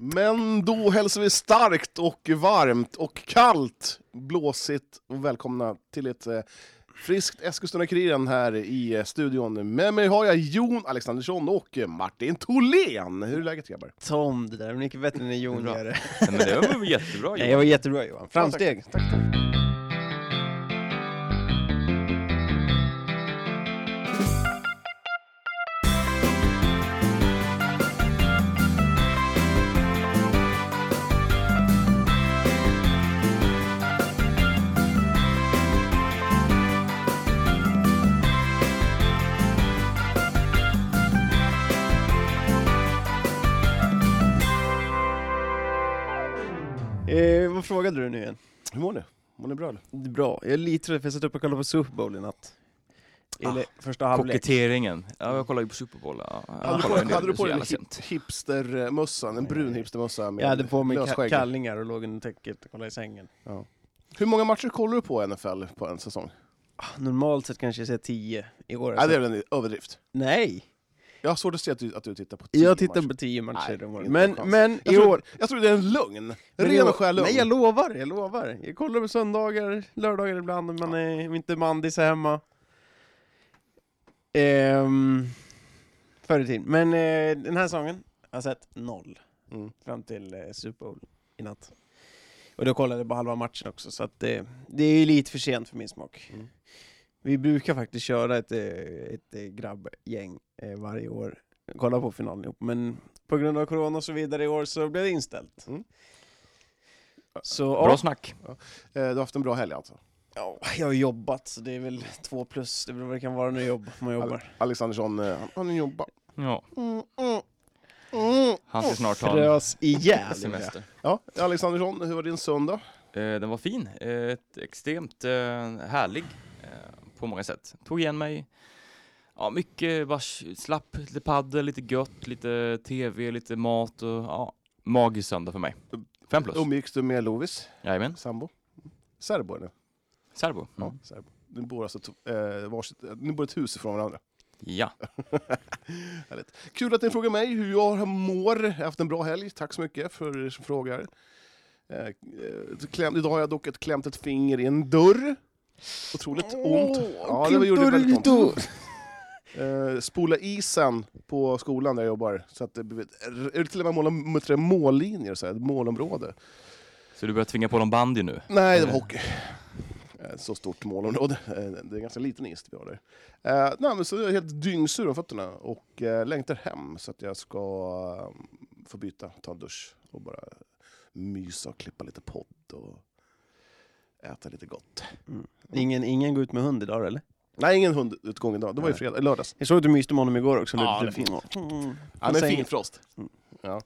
Men då hälsar vi starkt och varmt och kallt, blåsigt och välkomna till ett eh, friskt Eskilstuna-Kuriren här i eh, studion. Med mig har jag Jon Alexandersson och eh, Martin Tholén. Hur är läget grabbar? Tom, det där är mycket bättre än Jon gör det. Nej, men det var väl jättebra Nej, Johan. jag var jättebra Johan. Framsteg. Tack, tack. Du nu igen? Hur mår ni? Mår ni bra eller? Det är Bra. Jag är lite trött för jag satt upp och kollade på Super Bowl i natt. Eller första halvlek. Koketteringen. Ja, jag kollade ju på Super Bowl. Ja, Hade du på, hade du på dig en sent. hip, hipstermössan, en brun hipstermössa med Jag hade på mig ka- kallingar och låg under täcket och kollade i sängen. Hur många matcher kollar du på NFL på en säsong? Ah, Normalt sett kanske jag säger 10 i år. Nej, det är väl en överdrift. Nej! Jag har svårt att se att du, att du tittar på tio Jag tittar matcher. på 10 matcher Nej, om året. Men, men Jag i tror, år... jag tror det är en men i Ren och skär lögn. Nej, jag lovar, jag lovar. Jag kollar på söndagar, lördagar ibland, om man är inte mandis är hemma. Ehm, förr i tiden. Men eh, den här säsongen har jag sett noll. Mm. Fram till eh, Super Bowl i natt. Och då kollade jag på halva matchen också, så att eh, det är lite för sent för min smak. Mm. Vi brukar faktiskt köra ett, eh, ett eh, grabbgäng eh, varje år, kolla på finalen ihop, men på grund av corona och så vidare i år så blev det inställt. Mm. Så, Bra ja, snack. Eh, Du har haft en bra helg alltså? ja, jag har jobbat, så det är väl två plus, det beror vad det kan vara när jobbar, man jobbar. Alexandersson, eh, han, han jobbar. Ja, Mm, mm, mm. han ska snart ta en Frös ihjäl. semester. Ja, Alexandersson, hur var din söndag? Eh, Den var fin. Eh, extremt eh, härlig eh, på många sätt. Tog igen mig. Ja, mycket bara slapp, lite paddel, lite gött, lite tv, lite mat och ja, magisk söndag för mig. Fem plus. Umgicks du med Lovis, Jajamän. sambo? Särbo är ni? Serbo. Ja, Mm. särbo. Ni bor alltså eh, varsitt, eh, ni bor ett hus ifrån varandra. Ja. Kul att ni frågar mig hur jag mår. Jag har haft en bra helg. Tack så mycket för er som frågar. Eh, eh, kläm, idag har jag dock ett klämt ett finger i en dörr. Otroligt ont. Ja, det gjorde väldigt ont. Eh, spola isen på skolan där jag jobbar. Så att det blir, är det till och med måla muttra mållinjer, så här, målområde. Så du börjar tvinga på dem bandy nu? Nej, det var Eh. hockey. Eh, Så stort målområde. Det är en ganska liten is vi har där. Eh, nej, men så jag är helt dyngsur om fötterna och eh, längtar hem så att jag ska få byta, ta en dusch och bara mysa och klippa lite podd och äta lite gott. Ingen, ingen går ut med hund idag eller? Nej, ingen hundutgång idag. Det var ju fredag, lördags. Jag såg att du myste med honom igår också. Ja, det är Mm. Ja, På men sängen. finfrost. Mm. Ja.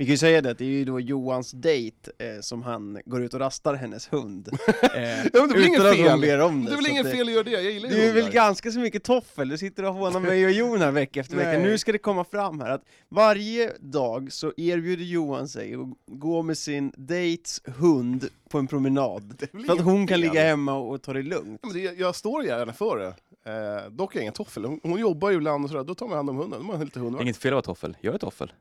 Vi kan ju säga det, att det är ju då Johans dejt eh, som han går ut och rastar hennes hund. Eh, men det är väl utan inget fel. ber om det. Det är väl inget fel att göra det, jag gillar ju Det är väl ganska så mycket toffel, du sitter och hånar mig och Jon här vecka efter vecka. Nu ska det komma fram här att varje dag så erbjuder Johan sig att gå med sin dejts hund på en promenad. Det är väl För att hon kan fel. ligga hemma och ta det lugnt. Ja, men det, jag står gärna för det. Eh, dock är jag ingen toffel. Hon, hon jobbar ju ibland och sådär, då tar man hand om hunden. Man lite hundvakt. Inget fel att vara toffel. Jag är toffel.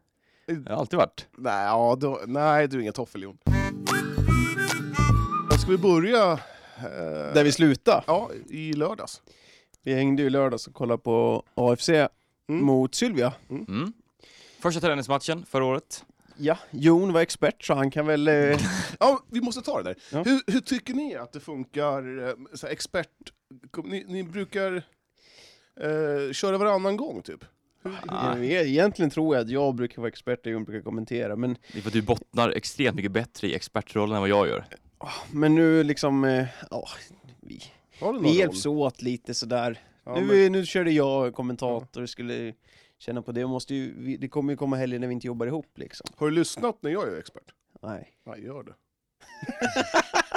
Jag har alltid varit. Nej, ja, då, nej, du är ingen toffel Jon. Ska vi börja? Eh, Där vi slutar. Ja, i lördags. Vi hängde ju i lördags och kollade på AFC Mm. mot Sylvia. Mm. Första träningsmatchen förra året. Ja, Jon var expert så han kan väl... Eh, Ja, vi måste ta det där. Ja. Hur, hur tycker ni att det funkar, eh, så här, expert... Ni, ni brukar eh, köra varannan gång, typ? Ah. Ja, Egentligen tror jag att jag brukar vara expert och Jon brukar kommentera, men, Det är för att du bottnar extremt mycket bättre i expertrollen än vad jag gör. men nu liksom, eh, ja, vi, vi roll? hjälps åt lite sådär. Ja, nu, men, nu körde jag kommentator, skulle känna på det, och måste ju, det kommer ju komma helger när vi inte jobbar ihop liksom. har du lyssnat när jag är expert? Nej. Nej, gör det.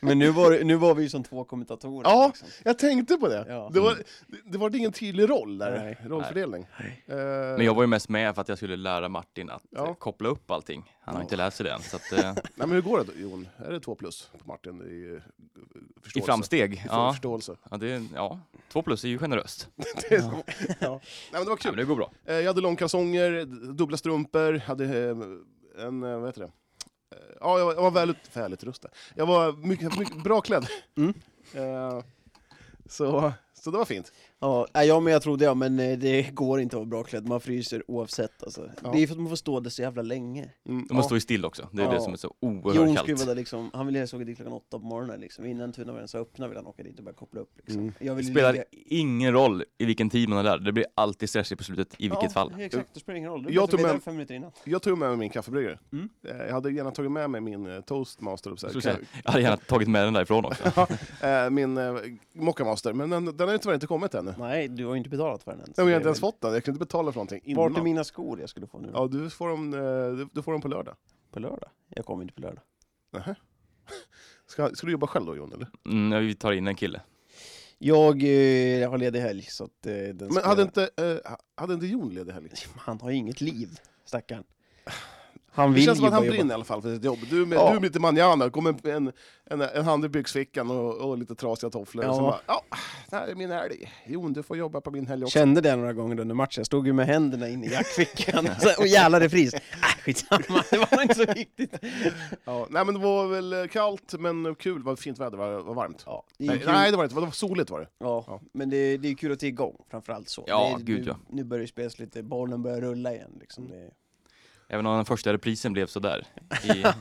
Men nu var, nu var vi ju som två kommentatorer. Ja. Liksom. Jag tänkte på det. Ja. Det, var, det, det var ingen tydlig roll där, Nej. rollfördelning. Nej. Eh, Men jag var ju mest med för att jag skulle lära Martin att Ja. koppla upp allting. Han har Ja. inte läst sig det än. Så att, eh, Nej, men hur går det då, Jon? Är det två plus på Martin i eh, I förståelse? framsteg. I Ja, förståelse. ja, det, ja. två plus är ju generöst. Det är så. Ja. Ja. Nej, men det var kul. det går bra. Jag hade långkalsonger, dubbla strumpor, hade en, vad heter det? Ja, jag var, jag var väl, välutrustad. Jag var mycket, mycket bra klädd. Mm. Eh, Så, så det var fint. Ja, nej, jag med jag trodde jag, men eh, det går inte att vara bra klädd, man fryser oavsett alltså. Ja. Det är för att man får stå där så jävla länge. Mm, De måste ja. stå ju still också. Det är Ja. det som är så Jon oerhört skulle vara kallt. där liksom, han ville helst åka dit klockan åtta på morgonen liksom, innan Tunavägen ens öppnar vill han åka dit och börja koppla upp liksom. Mm. Jag Det vill spelar ligga- ingen roll i vilken tid man är där. Det blir alltid stressigt på slutet i vilket ja, fall. exakt, det spelar ingen roll. Du Jag jag tog tog med- fem minuter innan. Jag tog med mig min kaffebryggare. Mm. Eh, Jag hade gärna tagit med mig min eh, toastmaster. Så Jag skulle här, Jag hade gärna tagit med den därifrån också. eh, min eh, mockamaster, men den, den har ju tyvärr inte kommit ännu. Nej, du har ju inte betalat för den än. så Jag har det är inte ens väl- fått den, jag kunde inte betala för någonting innan. Vart är mina skor jag skulle få nu då? Ja, du får, dem, eh, du, du får dem på lördag. På lördag? Jag kommer inte på lördag. Nähä. Ska, ska du jobba själv då Jon? Eller? Mm, ja, vi tar in en kille. Jag, eh, jag har ledig helg så att eh, den Men ska... hade inte, eh, hade inte Jon ledig helg? Han har ju inget liv, stackarn. Han Det vill känns som att han brinner i alla fall för sitt jobb. Du med, Ja. du är lite manjana, kommer en, en, en hand i byxfickan och, och lite trasiga tofflor. Ja. Och så bara, ja, det här är min helg. Jon, du får jobba på min helg också. Kände det några gånger under matchen, jag stod ju med händerna in i jackfickan och jävlar repris. Äh, skitsamma, det var inte så viktigt. Ja, nej men det var väl kallt men kul, det var fint väder, det var, var varmt. Ja, det Nej, nej det var det inte, det var soligt var det. Ja, Ja. men det, det är kul att det är igång, framförallt så. Ja, det, är- gud, nu, ja. Nu börjar det spelas lite, bollen börjar rulla igen liksom. Det, Även om den första reprisen blev sådär. I,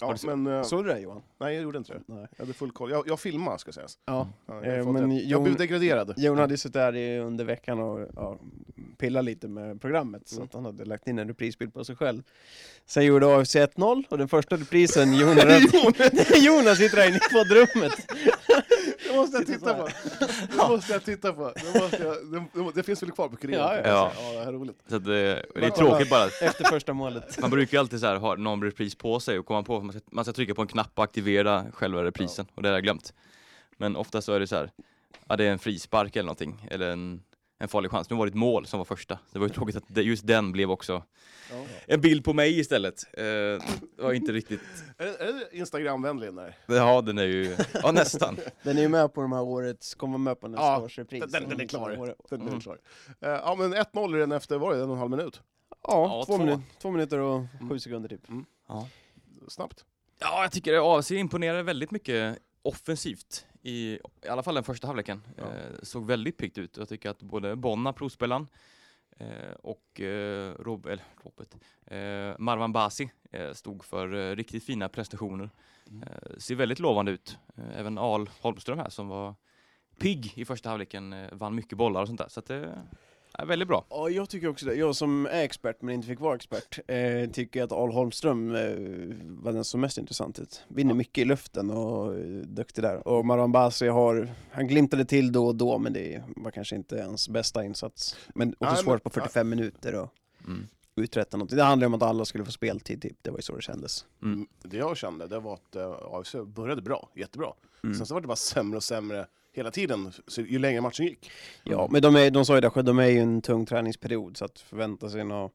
Ja, se- men, eh, Såg du det Johan? nej jag gjorde inte det. Nej. Jag hade full koll. Jag, jag filmade ska sägas. Ja. Ja, jag, Eh, men det. jag Jon- blev degraderad. Jon hade ju suttit där i- under veckan och ja, pillat lite med programmet så Mm. att han hade lagt in en reprisbild på sig själv. Sen gjorde AFC 1-0 och den första reprisen, Jonas, Jonas sitter där inne i poddrummet. Det måste jag titta på. Det måste jag titta på. Det, måste jag, det, det finns väl kvar på Kuriren? Ja, ja. Ja. ja, det här är roligt. så eh, det är tråkigt bara. Efter första målet. Man brukar ju alltid så här ha någon repris på sig och komma på att man ska, man ska trycka på en knapp och aktivera själva reprisen. Och det har jag glömt. Men ofta så är det så här, ja det är en frispark eller någonting. Eller en, en farlig chans. Nu var det ett mål som var första. Det var ju tråkigt att just den blev också Ja. en bild på mig istället. Eh, det var inte riktigt, Är det, Instagram-vänlig den där? ja den är ju, ja nästan. Den är ju med på de här årets, kommer med på nästa Ja, års repris. Den, den, den är klar. Den, den är Mm. klar. Eh, ja men 1-0 redan efter, var det en och en halv minut? Ja, Ja, två, två. Minuter, två minuter och sju Mm. sekunder typ. Ja. Snabbt. Ja, jag tycker AFC imponerade väldigt mycket offensivt i, i alla fall den första halvleken. Ja. Eh, såg väldigt piggt ut. Jag tycker att både Bonna, provspelaren, eh, och eh, Rob, eller, Robert, eh, Marwan Basi eh, stod för eh, riktigt fina prestationer. Mm. Ser väldigt lovande ut. Även Al Holmström här som var pigg i första halvleken, vann mycket bollar och sånt där. Så att är väldigt bra. Ja, jag tycker också det. Jag som är expert men inte fick vara expert, eh, tycker att Al Holmström eh, var den som mest intressant ut. Vinner mycket i luften och eh, duktig där. Och Marwan Basi har, han glimtade till då och då men det var kanske inte hans bästa insats. Men också Nej, men- svårt på 45 minuter och Mm. uträtta någonting. Det handlar om att alla skulle få speltid typ, det var ju så det kändes. Mm. Mm. Det jag kände det var att uh, AFC började bra, jättebra. Mm. Sen så var det bara sämre och sämre hela tiden, ju längre matchen gick. Ja, men de, är, de sa ju det, de är ju en tung träningsperiod så att förvänta sig någon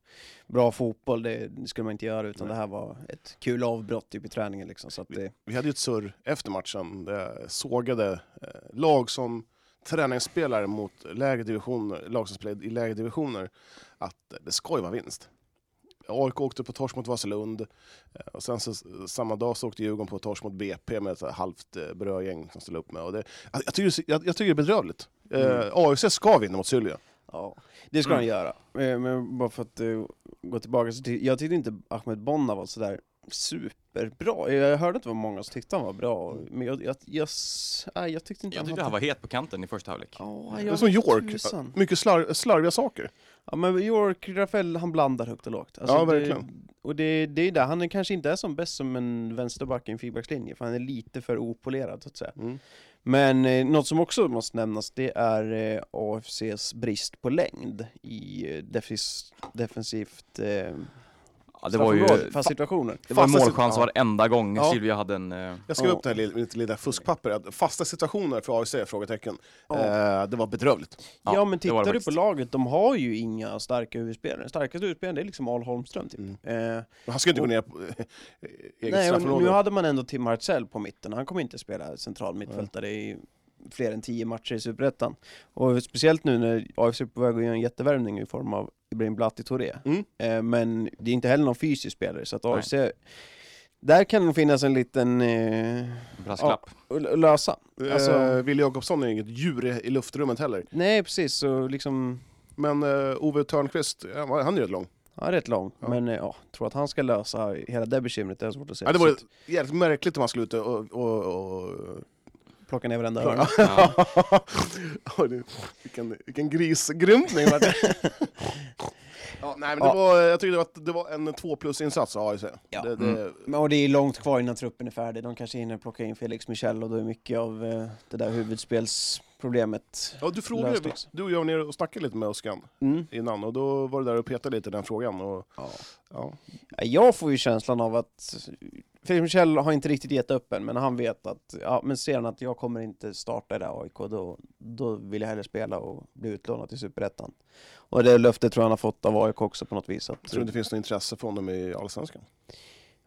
bra fotboll, det, det skulle man inte göra utan Nej. det här var ett kul avbrott typ i träningen liksom. Så att det, Vi hade ju ett surr efter matchen, där jag sågade eh, lag som träningsspelare mot lägre divisioner, lag som spelar i lägre divisioner, att det ska ju vara vinst. AIK åkte på torsk mot Vasalund, eh, och sen så, samma dag så åkte Djurgården på torsk mot BP med ett halvt eh, brödgäng som ställde upp med. Och det, jag, jag, tycker, det- jag, jag tycker det är bedrövligt. Eh, Mm. AFC ska vinna mot Sylvia. Ja, det ska Mm. han göra. Eh, Men bara för att eh, gå tillbaka, så ty- jag tyckte inte Ahmed Bonna var sådär superbra. Jag hörde att det var många som tyckte han var bra, men jag, jag, jag, nej, jag tyckte inte Jag tyckte han var het på kanten i första halvlek. Ja, Det är jag som York, tusan. mycket slar, slarviga saker. Ja men York, Rafael, han blandar högt och lågt. Alltså, Ja, det- verkligen. och det, det är där, han är kanske inte är som bäst som en vänsterback i en fyrbackslinje, för han är lite för opolerad så att säga. Mm. Men eh, något som också måste nämnas, det är eh, AFCs brist på längd i eh, defis, defensivt eh, Ja, det var ju, fast situationer. det var fasta målchans sit- varenda gång Ja. Sylvia hade en... eh, Jag skrev Ja. upp det här lilla, mitt lilla fuskpapper, fasta situationer för AFC, frågetecken. Ja. Eh, det var bedrövligt. Ja, Ja, men det var det tittar du på faktiskt. laget, de har ju inga starka huvudspelare. Starkaste huvudspelaren det är liksom Al Holmström typ. Mm. Eh, han ska inte gå Och- ner på eh, eget straffområde. nu hade man ändå Tim Hartzell på mitten, han kommer inte spela central mittfältare i fler än tio matcher i Superettan. Och speciellt nu när AFC är på väg att göra en jättevärvning i form av Ibrahim Blatti Touré. Mm. Eh, men det är inte heller någon fysisk spelare, så att AFC där kan det nog finnas en liten eh, Brasklapp. att lösa. Alltså- Eh, Wille Jakobsson är inget djur i, i luftrummet heller. Nej precis, så liksom Men eh, Ove Törnqvist, ja, han är rätt lång. Han är rätt lång, Ja. men eh, ja, tror att han ska lösa hela det bekymret, det är svårt att se. Ja, det vore jävligt märkligt om han skulle ut och... och, och Plocka ner varenda öron. Ja. Vilken, vilken grisgrymtning var det. ja, nej, men det Ja. var, jag tyckte att det var en två plus-insats av AIC. Ja. Det, det, Mm. Men, och det är långt kvar innan truppen är färdig, de kanske hinner plocka in Felix Michel och då är mycket av eh, det där huvudspelsproblemet ja, du frågade, också. du och jag var nere och snackade lite med Oskan mm. innan och då var det där och petade lite i den frågan. Och, ja. Ja, Jag får ju känslan av att Felix Michel har inte riktigt gett upp än, men han vet att, ja men ser han att jag kommer inte starta i det här AIK, då, då vill jag hellre spela och bli utlånad till Superettan. Och det löftet tror jag han har fått av AIK också på något vis. Att, Jag tror inte det finns något intresse för honom i Allsvenskan.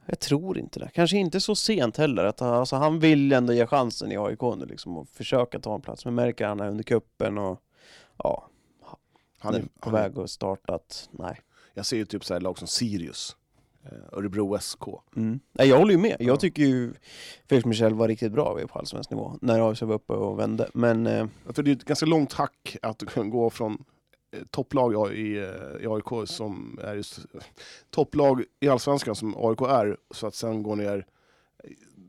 Jag tror inte det. Kanske inte så sent heller. Att, alltså, han vill ändå ge chansen i AIK nu liksom och försöka ta en plats. Men märker han här under kuppen och ja, Han är, på han är, väg att starta att nej. jag ser ju typ så här lag som Sirius, Örebro SK. Mm. Nej, jag håller ju med. Ja. Jag tycker ju Felix Michel var riktigt bra på allsvensk nivå när AFC var uppe och vände. Men eh, Jag tror det är ett ganska långt hack att gå från eh, topplag i, eh, i AIK som är just topplag i Allsvenskan som AIK är, så att sen gå ner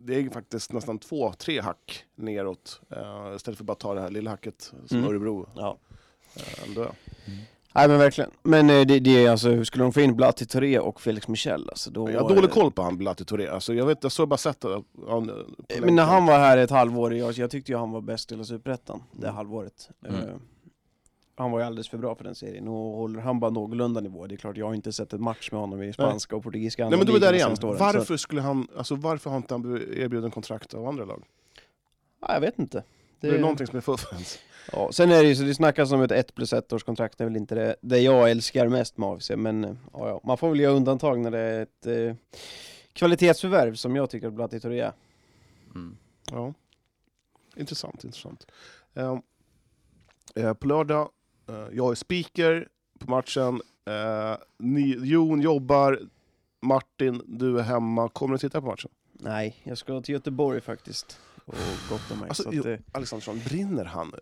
det är faktiskt nästan två, tre hack neråt uh, istället för bara ta det här lilla hacket som Mm. Örebro ja. uh, ändå är. Nej men verkligen. Men eh, det, det är alltså, hur skulle de få in Blatti Touré och Felix Michel? Alltså, då Jag har dålig det- koll på han Blatti Touré, alltså, jag, vet, jag såg bara sett det. han, eh, Men när han var här ett halvår, jag, jag tyckte ju han var bäst i hela Superettan det Mm. halvåret. Mm. Eh, han var ju alldeles för bra för den serien och håller han bara någorlunda nivå. Det är klart, jag har inte sett en match med honom i spanska och portugisiska Nej men du är där igen, åren, så- varför skulle han, alltså varför har inte han erbjuden kontrakt av andra lag? Ja, jag vet inte. Det är någonting som är fuffens. Ja, sen är det ju så, det snackas om ett 1 plus 1 års kontrakt, det är väl inte det, det jag älskar mest med AFC, men ja, ja, man får väl göra undantag när det är ett eh, kvalitetsförvärv som jag tycker att Blatti Touré är. Mm. Ja. Intressant, intressant. Eh, eh, på lördag, eh, jag är speaker på matchen. Eh, ni, Jon jobbar, Martin, du är hemma. Kommer du titta på matchen? Nej, jag ska till Göteborg faktiskt och gotta mig. Alltså, så jo, att, eh, Alexandersson, brinner han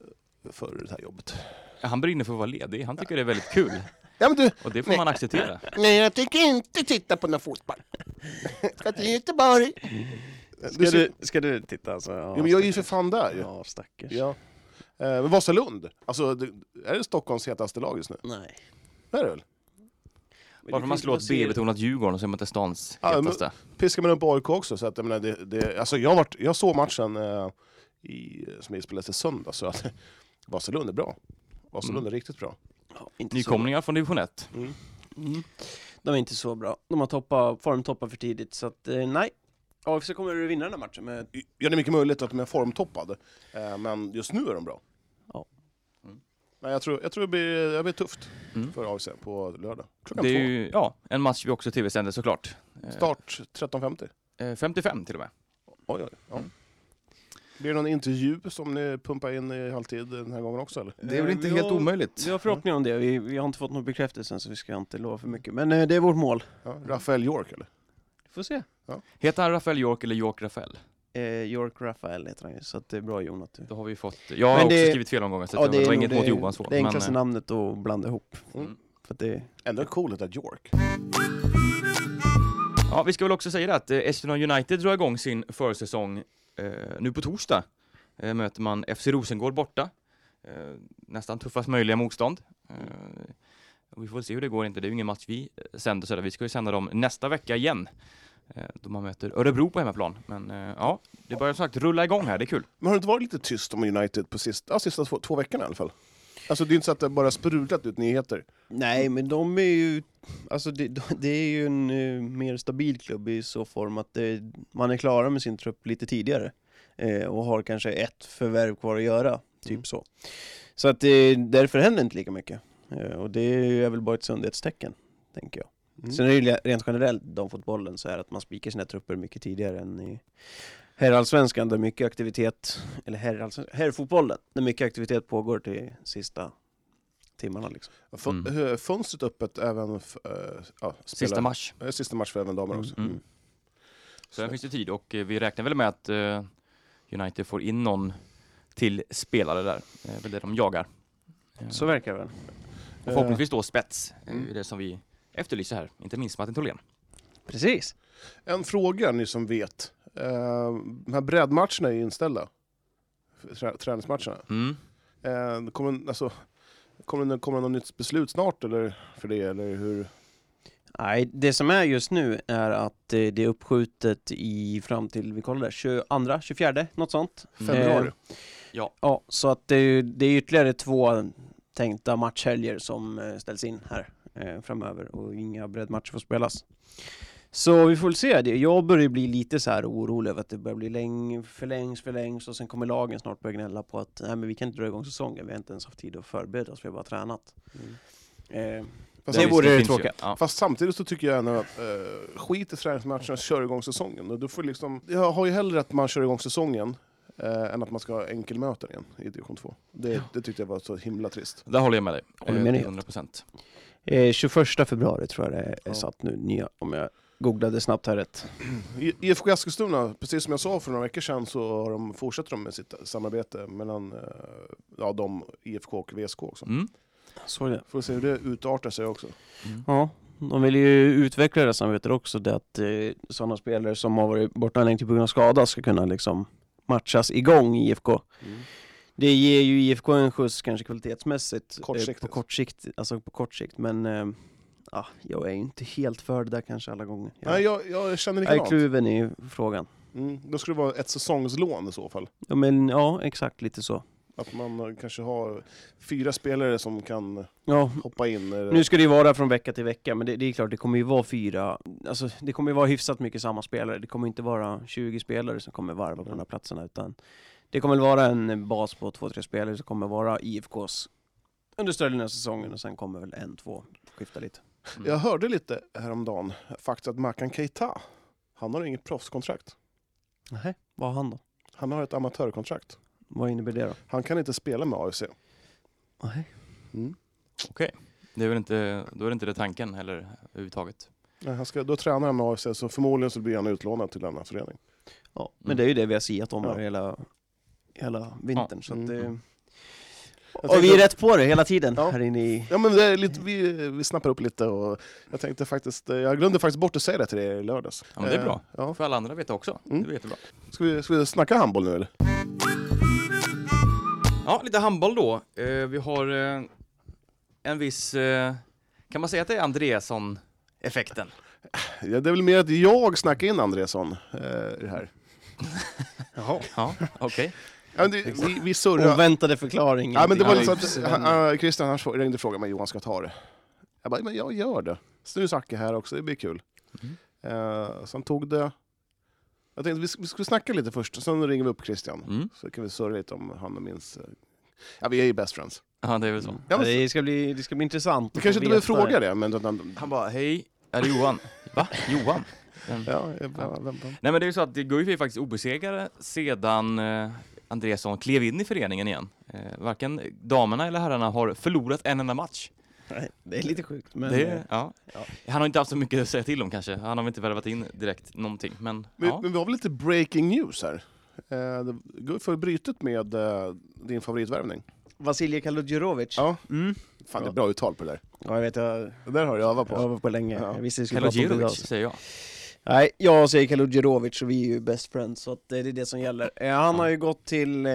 för det här jobbet? Han brinner för att vara ledig, han tycker det är väldigt kul. Ja, men du, Och det får man acceptera. nej, jag tänker inte titta på någon fotboll. Ska till Göteborg. ska, du, ska du titta alltså? Ja, Ja, men jag är ju för fan där. Ja, stackars. Ja. Eh, men Vasalund, alltså, är det Stockholms hetaste lag just nu? Nej. Det är det väl? Varför man slår ett B-betonat Djurgården och så är man inte stans Ja, men- hetaste. piskar man upp AIK också. Så att, jag, menar, det, det, alltså jag, varit, jag såg matchen eh, i, som inspelades i söndag, så att Vasalund är bra. Vasalund är riktigt bra. Ja, inte så Nykomlingar från division 1. Mm. bra. Mm. De är inte så bra. De har toppat, formtoppat för tidigt, så att eh, nej. AFC kommer att vinna den här matchen med Ja, det är mycket möjligt att de är formtoppade, eh, men just nu är de bra. Ja. Mm. Men jag tror, jag tror det, blir, det blir tufft Mm. för AFC på lördag. Klockan Det är två. ju, ja, en match vi också tv-sänder såklart. Eh, Start 13.50. eh, 55 till och med. Oj, oj. Ja. Blir det någon intervju som ni pumpar in i halvtid den här gången också? Eller? Det är väl Eh, inte vi helt har- omöjligt. Vi har förhoppningar om det. Vi, vi har inte fått någon bekräftelse än, så vi ska inte lova för mycket. Men eh, det är vårt mål. Ja, Rafael York eller? Vi får se. Heter han Rafael York eller York Rafael? Eh, York Rafael heter han ju, så att det är bra Jon att du... Då har vi fått... Jag har Men också det- skrivit fel omgångar så Ja, det, var inget det, mot Johans det så. enklaste Men, eh, namnet att blanda ihop. Mm. För att det, Ändå coolt att York. ja, vi ska väl också säga det att Eskilstuna United drar igång sin försäsong Eh, nu på torsdag. Eh, möter man FC Rosengård borta. Eh, nästan tuffast möjliga motstånd. Eh, och vi får väl se hur det går inte. Det är ju ingen match vi eh, sänder så där. Vi ska ju sända dem nästa vecka igen. Eh, då man möter Örebro på hemmaplan. Men eh, ja, det börjar som sagt rulla igång här. Det är kul. Men har det inte varit lite tyst om United på sista, ja, sista två, två veckorna i alla fall? Alltså det är inte så att det bara sprudlat ut nyheter. nej, men de är ju... Alltså det, det är ju en eh, mer stabil klubb i så form att det, man är klara med sin trupp lite tidigare. Eh, och har kanske ett förvärv kvar att göra, typ Mm. så. Så att det, därför händer inte lika mycket. Eh, och det är väl bara ett sundhetstecken, tänker jag. Mm. Sen är det ju rent generellt, de fotbollen, så är det att man spikar sina trupper mycket tidigare än i herrallsvenskan där mycket aktivitet, eller herrallsvenskan, herrfotbollen, där mycket aktivitet pågår till sista timmarna liksom. Mm. mm. Fönstret öppet även f- eh, ja, Sista mars. eh, sista match för även damer också. Mm. Mm. Så där finns det tid och eh, vi räknar väl med att eh, United får in någon till spelare där. Det är väl det de jagar. Så verkar det väl. och förhoppningsvis då spets, Mm. det som vi efterlyser här. Inte minst Martin Tholén. Precis. En fråga, ni som vet. Eh, de här breddmatcherna är inställda. Trä- träningsmatcherna. Mm. Eh, kommer, alltså, kommer, det, kommer det något nytt beslut snart eller, för det? Eller hur? Nej, det som är just nu är att det är uppskjutet i fram till, vi kollar där, 22, 24, något sånt. Februari? Eh, Ja, så att det, är- det är ytterligare två tänkta matchhelger som eh, ställs in här eh, framöver och inga breddmatcher får spelas. Så vi får väl se. Det. Jag börjar bli lite så här orolig över att det börjar bli läng, förlängs, förlängs och sen kommer lagen snart börja gnälla på att nej, men vi kan inte dra igång säsongen, vi har inte ens haft tid att förbereda oss, vi har bara tränat. Eh, Fast, Det vore det tråkiga. Ja. fast samtidigt så tycker jag ändå att eh, skit i träningsmatcherna, kör igång säsongen. Du får liksom, jag har ju hellre att man kör igång säsongen eh, än att man ska ha enkelmöten igen i division 2. Det, det tyckte jag var så himla trist. Där håller jag med dig. Håller med dig. 100 procent. eh, 21 februari tror jag det är Ja. satt nu, nya, om jag googlade snabbt här rätt. IFK Eskilstuna, precis som jag sa för några veckor sedan, så har de, fortsätter de med sitt samarbete mellan eh, ja, de, IFK och VSK också. Mm. Så det. Får se hur det utartar sig också. Mm. Ja, de vill ju utveckla det samarbetet också, det att eh, sådana spelare som har varit borta en längre tid på grund av skada ska kunna liksom matchas igång i IFK. Det ger ju IFK en skjuts kanske kvalitetsmässigt eh, Kortsiktigt. på kort sikt, alltså på kort sikt, men eh, ja, jag är inte helt för det där kanske alla gånger. Jag, Nej, jag, jag känner jag är likadant. kluven i frågan. Mm, då skulle det vara ett säsongslån i så fall. Ja, men ja, exakt lite så. Att man eh, kanske har fyra spelare som kan Ja, hoppa in. eh, Nu ska det ju vara från vecka till vecka, men det, det är klart, det kommer ju vara fyra, alltså det kommer ju vara hyfsat mycket samma spelare. Det kommer inte vara 20 spelare som kommer varva på de här platserna, utan det kommer vara en bas på två, tre spelare som kommer vara IFKs under större delen av säsongen och sen kommer väl en, två skifta lite. Jag hörde lite häromdagen faktiskt att Makan Keita, han har inget proffskontrakt. Nej, vad har han då? Han har ett amatörkontrakt. Vad innebär det då? Han kan inte spela med AFC. Nej. Mm. Det är väl inte, då är det inte det tanken heller överhuvudtaget. Nej, Han ska, då tränar han med AFC, så förmodligen så blir han utlånad till denna förening. Ja, men Mm. det är ju det vi har siat om Ja. hela, hela vintern. Så att det, Mm. Och vi är rätt på det hela tiden Ja. här inne i... Ja, men det är lite, vi, vi snappar upp lite och jag tänkte faktiskt, jag glömde faktiskt bort att säga det till er i lördags. Ja, men det är bra. Eh, Ja. För alla andra veta också. Mm. Det är jättebra. Ska, vi, ska vi snacka handboll nu eller? Ja, lite handboll då. Eh, vi har eh, en viss, kan man säga att det är Andreasson-effekten? Ja, det är väl mer att jag snackar in Andresson eh, i det här. Jaha. Ja, okej. Ja, men det, vi, vi surrar. Oväntade förklaring. Ja, men det var så just att han, Christian han ringde och frågade mig Johan ska ta det. Jag bara, men jag gör det. Så nu är Zacke här också, det blir kul. Mm. Eh, sen tog det... Jag tänkte vi, sk- vi skulle snacka lite först, sen ringer vi upp Christian. Mm. Så kan vi surra lite om han minns... eh, Ja, vi är ju best friends. Ja, det är väl så. Ja, men- det, ska bli, det ska bli intressant. Vi att kanske inte behöver fråga det, men... han- Han bara, hej, är det Johan? Va? Johan? Ja, jag bara, vem- vem- Nej men det är ju så att Guif är faktiskt obesegrade sedan eh, Andreasson klev in i föreningen igen. Eh, varken damerna eller herrarna har förlorat en enda match. Nej, det är lite sjukt. Men, det, eh, ja. ja. Han har inte haft så mycket att säga till om kanske. Han har väl inte värvat in direkt någonting. Men, Men, ja. men vi har väl lite breaking news här. Eh, har ju brutit med eh, din favoritvärvning. Vasilij Kaludjerovic. Ja. Mm. Fan, det är bra uttal på det där. ja, jag vet. Jag, Det där har jag övat jag har på. på länge. Ja. Jag visste det skulle säger jag. Nej, jag säger Kaludjerovic och vi är ju best friends, så att det är det som gäller. Eh, han Ja. har ju gått till, eh,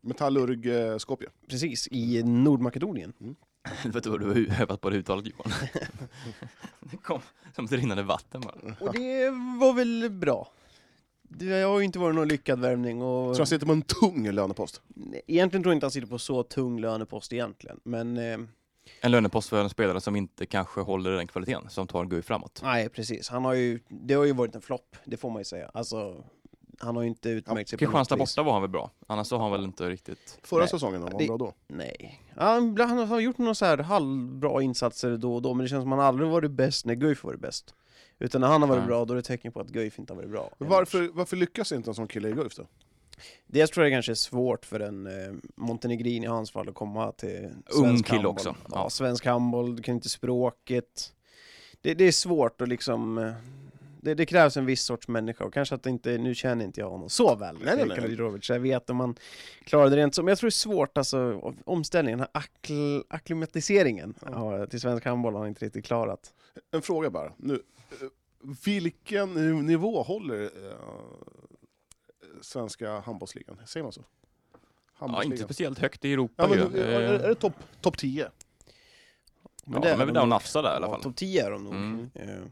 Metallurg eh, Skopje. precis, i Nordmakedonien. Helvete vad du har övat på det uttalet Johan. det kom som ett rinnande vatten bara. Och det var väl bra. Det har ju inte varit någon lyckad värvning och... Så han sitter på en tung lönepost. Egentligen tror jag inte han sitter på så tung lönepost egentligen, men eh, En lönepost för en spelare som inte kanske håller den kvaliteten som tar Guif framåt. nej precis. Han har ju, det har ju varit en flopp, det får man ju säga. Alltså, han har ju inte utmärkt sig på Kristianstad borta var han väl bra? Annars så har han väl inte riktigt... Förra Nej. säsongen var han Det- bra då. Nej. Han, han har gjort några så här halvbra insatser då och då, men det känns som att han aldrig varit bäst när Guif varit bäst. Utan när han har varit Nej. bra, då är det tecken på att Guif inte har varit bra. Varför, varför lyckas inte en sån kille i Guif då? Dels tror jag det kanske är svårt för en eh, Montenegrin i hans fall att komma till Ung svensk kille handboll. också. Ja, Ja. svensk handboll, du kan inte språket. Det, det är svårt att liksom... eh, Det, det krävs en viss sorts människa och kanske att det inte, nu känner inte jag honom så väl, Nej, nej, nej. Så jag vet om man klarar det rent så. Men jag tror det är svårt, alltså omställningen, den här akkl, akklimatiseringen ja, till svensk handboll har han inte riktigt klarat. En fråga bara. Nu, eh, vilken nivå håller eh, svenska handbollsligan? Säger man så? Ja, inte speciellt högt i Europa Ja, men, ju. är, är Eh, det topp top 10? Ja, det de är väl där och nafsar där i alla Ja, fall. Topp 10 är de nog. Mm. Eh,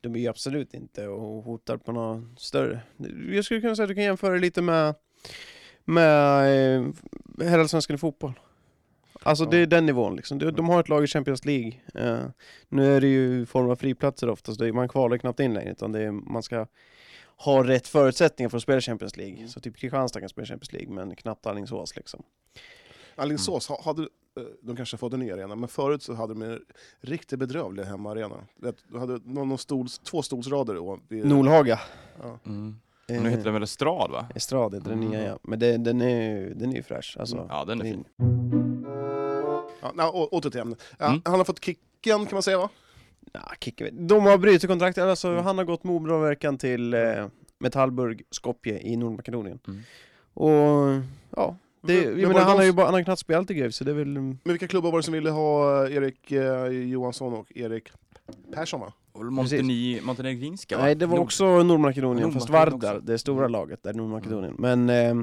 De är ju absolut inte och hotar på något större. Jag skulle kunna säga att du kan jämföra lite med, med eh, herrallsvenskan i fotboll. Alltså Ja. det är den nivån liksom. De, de har ett lag i Champions League. Eh, nu är det ju i form av friplatser oftast, det är- man kvalar knappt in längre utan det är, man ska ha rätt förutsättningar för att spela Champions League. Mm. Så typ Kristianstad kan spela Champions League men knappt Alingsås liksom. Alingsås, ha- hade, eh, de kanske har fått en ny arena, men förut så hade de en riktigt bedrövlig hemmaarena. Du hade någon, någon stols, två stolsrader. Nolhaga. ja. Mm. Eh, Nu heter den väl Estrad va? Estrad heter den Mm. nya ja. Men det, den är den är ju fräsch. Alltså, Ja, den är fin. Ja, nej, å- åter till ämnet. Ja, Mm. Han har fått kicken kan man säga va? Ja, Kicke vet- De har brutit kontraktet, alltså Mm. han har gått med oberoverkan till eh, Metallburg Skopje i Nordmakedonien. Mm. Och ja, det, Men- jag men menar, han, har ju bara, han har knappt spelat i Guif så det är väl... Men vilka klubbar var det som ville ha eh, Erik eh, Johansson och Erik Persson va? Monteni, Montenegrinska va? Nej, det var Nord- också Nordmakedonien, fast Nordmakedonien Vardar, också. det stora Mm. laget där, Nordmakedonien. Men eh,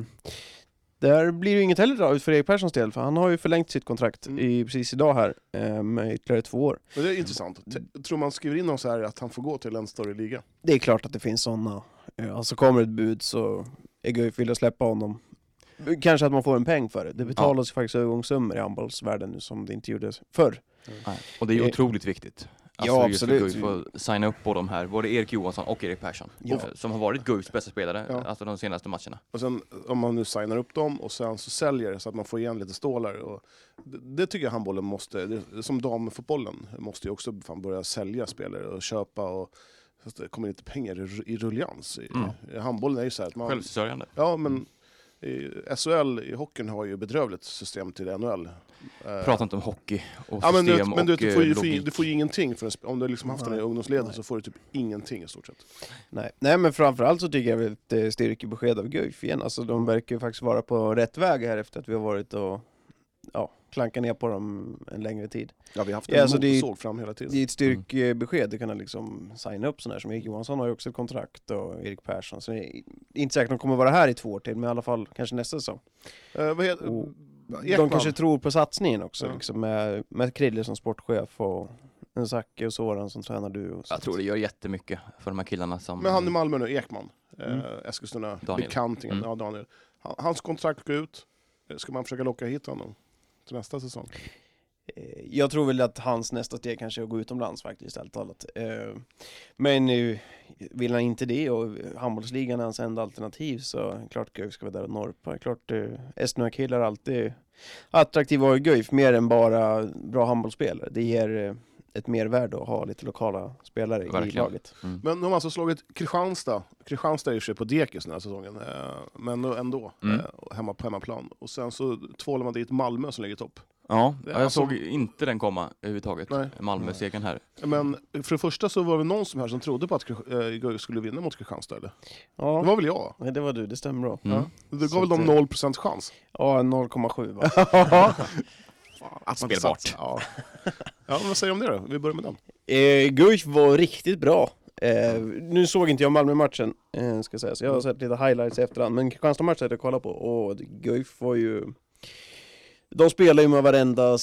där blir det ju inget heller ut för Erik Perssons del, för han har ju förlängt sitt kontrakt Mm. i, precis idag här eh, med ytterligare två år. Men det är intressant. T- tror man skriver in någon så här att han får gå till en större liga? Det är klart att det finns sådana. Alltså kommer ett bud så är Guif villiga att släppa honom. Kanske att man får en peng för det. Det betalas ju faktiskt övergångssummor i handbollsvärlden nu som det inte gjordes förr. Nej. Och det är Eh, otroligt viktigt. Alltså ja, absolut. Guif att signa upp på de här, både Erik Johansson och Erik Persson. Ja. eh, Som har varit Guifs bästa spelare, Ja. alltså de senaste matcherna. Och sen om man nu signar upp dem och sen så säljer så att man får igen lite stålar. Och det, det tycker jag handbollen måste, det, som damfotbollen, måste ju också fan börja sälja spelare och köpa och så att det kommer lite pengar i, i ruljans. I, Mm. handbollen är ju så här att man... Självförsörjande. Ja men i, SHL i hockeyn har ju bedrövligt system till NHL. Eh, Prata inte om hockey och Ja, men du, system men du, och du, får ju, eh, du, får ju, logik. du får ju ingenting, för en, om du liksom haft den i ungdomsleden så får du typ ingenting i stort sett. Nej. Nej men framförallt så tycker jag väl ett styrkebesked av Guif igen. Alltså de verkar ju faktiskt vara på rätt väg här efter att vi har varit och ja, klankat ner på dem en längre tid. Ja, vi har haft Ja, en alltså, det är- motorsåg fram hela tiden. Det är ett styrkebesked, du kan liksom signa upp sådana här som Erik Johansson har ju också ett kontrakt och Erik Persson. Så det är inte säkert att de kommer vara här i två år till, men i alla fall kanske nästa säsong. Eh, vad heter, Och. De kanske tror på satsningen också, Ja. liksom, med, med Krille som sportchef och en Zacke och Soran som tränar du. Och. Jag tror det gör jättemycket för de här killarna som... Men han i Malmö nu, Ekman, Mm. eh, Eskilstuna, Daniel. bekantingen, Mm. ja, Daniel. Han- Hans kontrakt går ut, Eh, ska man försöka locka hit honom till nästa säsong? Eh, jag tror väl att hans nästa steg kanske är att gå utomlands faktiskt, helt talat. Eh, men nu vill han inte det och handbollsligan är hans enda alternativ så klart Guif ska vara där och norpa. Klart eh, killar är alltid attraktiva och Guif, mer än bara bra handbollsspelare. Det ger eh, ett mervärde att ha lite lokala spelare i Verkligen. laget. Mm. Men de har alltså slagit Kristianstad, Kristianstad är ju i på dekis den här säsongen, eh, men ändå, Mm. eh, hemma på hemmaplan. Och sen så tvålar man dit Malmö som ligger topp. Ja, jag alltså- såg inte den komma överhuvudtaget. Malmö-segern här. Men för det första så var det någon som här som trodde på att eh, Guif skulle vinna mot Kristianstad, eller? Ja, Det var väl jag? Nej, det var du, det stämmer bra. Mm. Ja. Det Så gav väl att, dem eh, 0% chans? Ja, 0,7 va? Att man Spelbart. Ja. ja, vad säger du om det då? Vi börjar med den. Eh, Guif var riktigt bra. Eh, nu såg inte jag Malmö-matchen, eh, ska sägas. Jag har sett lite highlights i efterhand, men Kristianstad-matchen hade jag kollat på och Guif var ju... De spelar ju med varenda